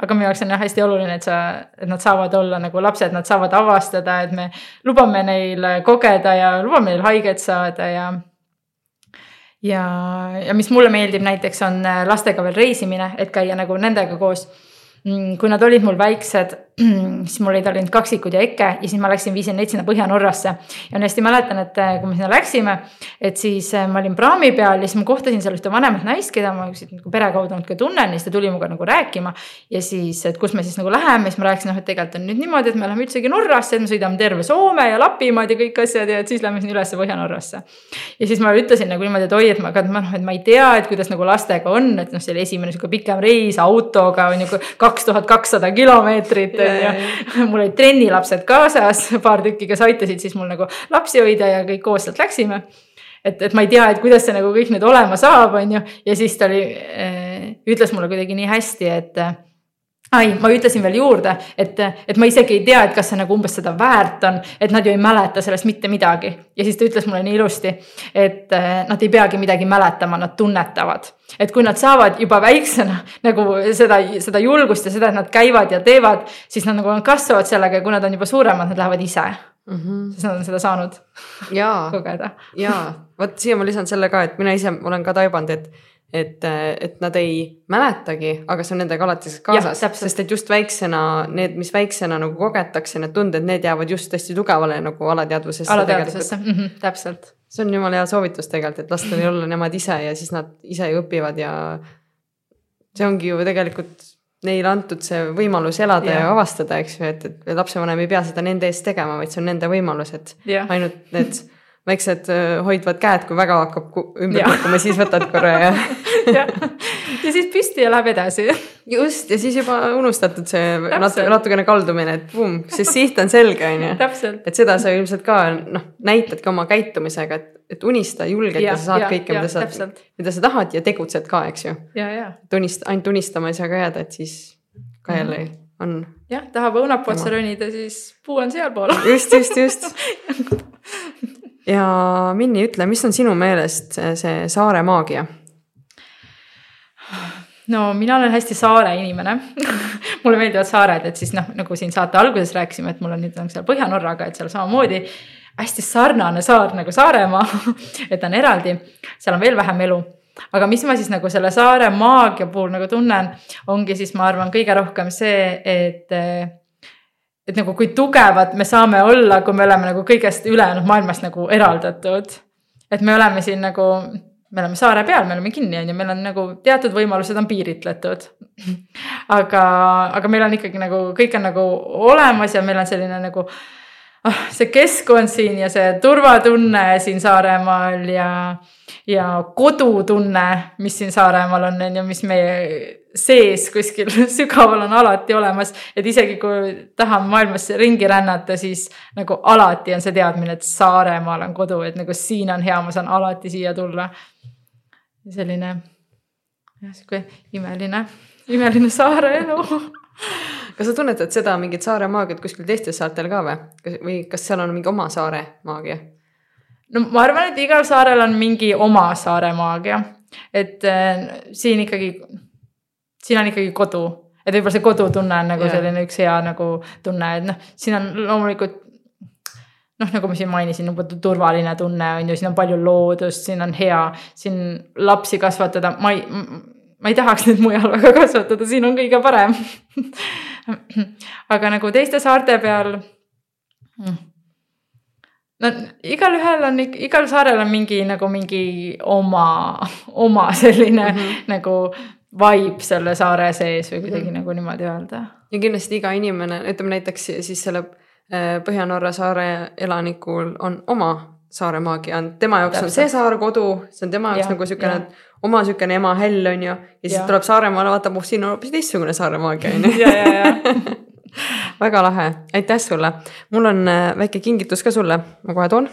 aga minu jaoks on jah hästi oluline, et sa, et nad saavad olla nagu lapsed, nad saavad avastada, et me lubame neil kogeda ja lubame neil haiget saada ja ja, ja mis mulle meeldib näiteks on lastega veel reisimine, et käia nagu nendega koos Mm, kui nad olid mul väiksed, siis mul olid ainult kaksikud ja Eke ja siis ma läksin, viisin neid sinna Põhja-Norrasse. ja ma hästi mäletan, et äh, kui me sinna läksime, et siis äh, ma olin praami peal ja siis ma kohtasin seal ühte vanemat naist, keda ma nagu pere kaudu natuke tunnen ja siis ta tuli minuga nagu rääkima. ja siis, et kus me siis nagu läheme, siis ma rääkisin, noh, et tegelikult on nüüd niimoodi, et me läheme üldsegi Norrasse, et me sõidame terve Soome ja Lapimaad ja kõik asjad ja et siis lähme sinna ülesse Põhja-Norrasse. ja siis ma ütlesin nagu niimoodi, et oi, et ma, noh, et ma ei tea, et kuidas nagu lastega on, et noh, see oli esimene sihuke pikem reis autoga on ju kaks tuhat kakssada kilomeetrit on ju. mul olid trennilapsed kaasas, paar tükki, kes aitasid siis mul nagu lapsi hoida ja kõik koos sealt läksime. et, et ma ei tea, et kuidas see nagu kõik nüüd olema saab, on ju, ja siis ta oli äh,, ütles mulle kuidagi nii hästi, et ai, ma ütlesin veel juurde, et, et ma isegi ei tea, et kas see nagu umbes seda väärt on, et nad ju ei mäleta sellest mitte midagi. ja siis ta ütles mulle nii ilusti, et eh, nad ei peagi midagi mäletama, nad tunnetavad. et kui nad saavad juba väiksena nagu seda, seda julgust ja seda, et nad käivad ja teevad, siis nad nagu kasvavad sellega ja kui nad on juba suuremad, nad lähevad ise mm. -hmm. sest nad on seda saanud kogeda. jaa, vot siia ma lisan selle ka, et mina ise olen ka taibanud, et et, et nad ei mäletagi, aga see on nendega alati kaasas, sest et just väiksena need, mis väiksena nagu kogetakse, need tunded, need jäävad just hästi tugevale nagu alateadvusesse. alateadvusesse, mm -hmm, täpselt. see on jumala hea soovitus tegelikult, et lasta neil olla nemad ise ja siis nad ise õpivad ja see ongi ju tegelikult neile antud see võimalus elada ja, ja avastada, eks ju, et, et lapsevanem ei pea seda nende eest tegema, vaid see on nende võimalus, et ja. ainult need väiksed hoidvad käed, kui väga hakkab ümber kukkuma, siis võtad korra ja ja, ja siis püsti ja läheb edasi. just, ja siis juba unustatud see natuke, natukene kaldumine, et pumm, see siht on selge, on ju. et seda sa ilmselt ka noh, näitadki oma käitumisega, et, et unista julgelt ja, ja sa saad ja, kõike, mida sa, mida sa tahad ja tegutsed ka, eks ju. unist-, ainult unistama ei saa ka jääda, et siis ka jälle mm. on. jah, tahab õunapoolt sa ronida, siis puu on sealpool. just, just, just ja Minni, ütle, mis on sinu meelest see saare maagia? no mina olen hästi saare inimene mulle meeldivad saared, et siis noh, nagu siin saate alguses rääkisime, et mul on nüüd on seal Põhja-Norraga, et seal samamoodi hästi sarnane saar nagu Saaremaa et ta on eraldi, seal on veel vähem elu aga mis ma siis nagu selle saare maagia puhul nagu tunnen, ongi siis ma arvan, kõige rohkem see, et et nagu kui tugevad me saame olla, kui me oleme nagu kõigest ülejäänud maailmast nagu eraldatud. et me oleme siin nagu, me oleme saare peal, me oleme kinni, on ju, meil on nagu teatud võimalused on piiritletud. aga, aga meil on ikkagi nagu, kõik on nagu olemas ja meil on selline nagu see keskkond siin ja see turvatunne siin Saaremaal ja, ja kodutunne, mis siin Saaremaal on, on ju, mis meie sees kuskil sügaval on alati olemas, et isegi kui tahan maailmas ringi rännata, siis nagu alati on see teadmine, et Saaremaal on kodu, et nagu siin on hea, ma saan alati siia tulla. selline jah, sihuke imeline, imeline saare elu kas sa tunnetad seda mingit saare maagiat kuskil teistel saartel ka või, või kas seal on mingi oma saare maagia? no ma arvan, et igal saarel on mingi oma saare maagia, et äh, siin ikkagi siin on ikkagi kodu, et võib-olla see kodutunne on nagu Jah. selline üks hea nagu tunne, et noh, siin on loomulikult noh, nagu ma siin mainisin, nagu turvaline tunne on ju, siin on palju loodust, siin on hea siin lapsi kasvatada, ma ei, ma ei tahaks neid mujal väga kasvatada, siin on kõige parem aga nagu teiste saarte peal. no igalühel on, igal saarel on mingi nagu mingi oma, oma selline mm -hmm. nagu vibe selle saare sees või kuidagi mm -hmm. nagu niimoodi öelda. ja kindlasti iga inimene, ütleme näiteks siis selle äh, Põhja-Norra saare elanikul on oma saare maagia on, tema jaoks Täpselt. on see saar kodu, see on tema jaoks ja, nagu siukene oma siukene ema hell on ju. ja siis ja. tuleb Saaremaale, vaatab, oh siin on hoopis teistsugune saare maagia on ju. väga lahe, aitäh sulle. mul on äh, väike kingitus ka sulle, ma kohe toon.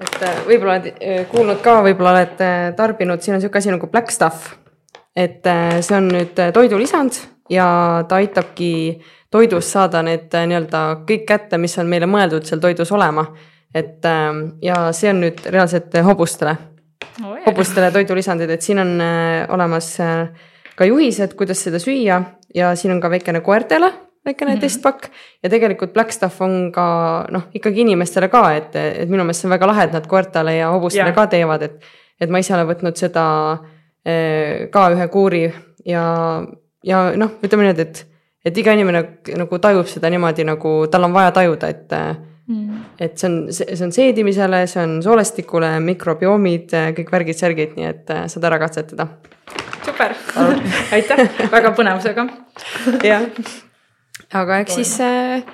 et äh, võib-olla oled äh, kuulnud ka, võib-olla oled tarbinud, siin on sihuke asi nagu Black Stuff. et see on nüüd toidulisand ja ta aitabki toidust saada need nii-öelda kõik kätte, mis on meile mõeldud seal toidus olema. et ja see on nüüd reaalselt hobustele oh,, hobustele toidulisandid, et siin on olemas ka juhised, kuidas seda süüa ja siin on ka väikene koertele väikene mm -hmm. testpakk ja tegelikult Black Stuff on ka noh, ikkagi inimestele ka, et, et minu meelest see on väga lahe, et nad koertele ja hobustele yeah. ka teevad, et. et ma ise olen võtnud seda eh, ka ühe kuuri ja, ja noh, ütleme niimoodi, et, et iga inimene nagu tajub seda niimoodi nagu tal on vaja tajuda, et mm.. et see on, see on seedimisele, see on soolestikule, mikrobioomid, kõik värgid-särgid, nii et saad ära katsetada. super, aitäh, väga põnevusega. jah. Aga eks siis äh,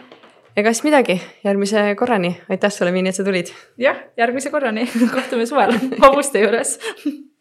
ega siis midagi, järgmise korrani, aitäh sulle, Miini, et sa tulid. jah, järgmise korrani. Kohtume suvel hobuste juures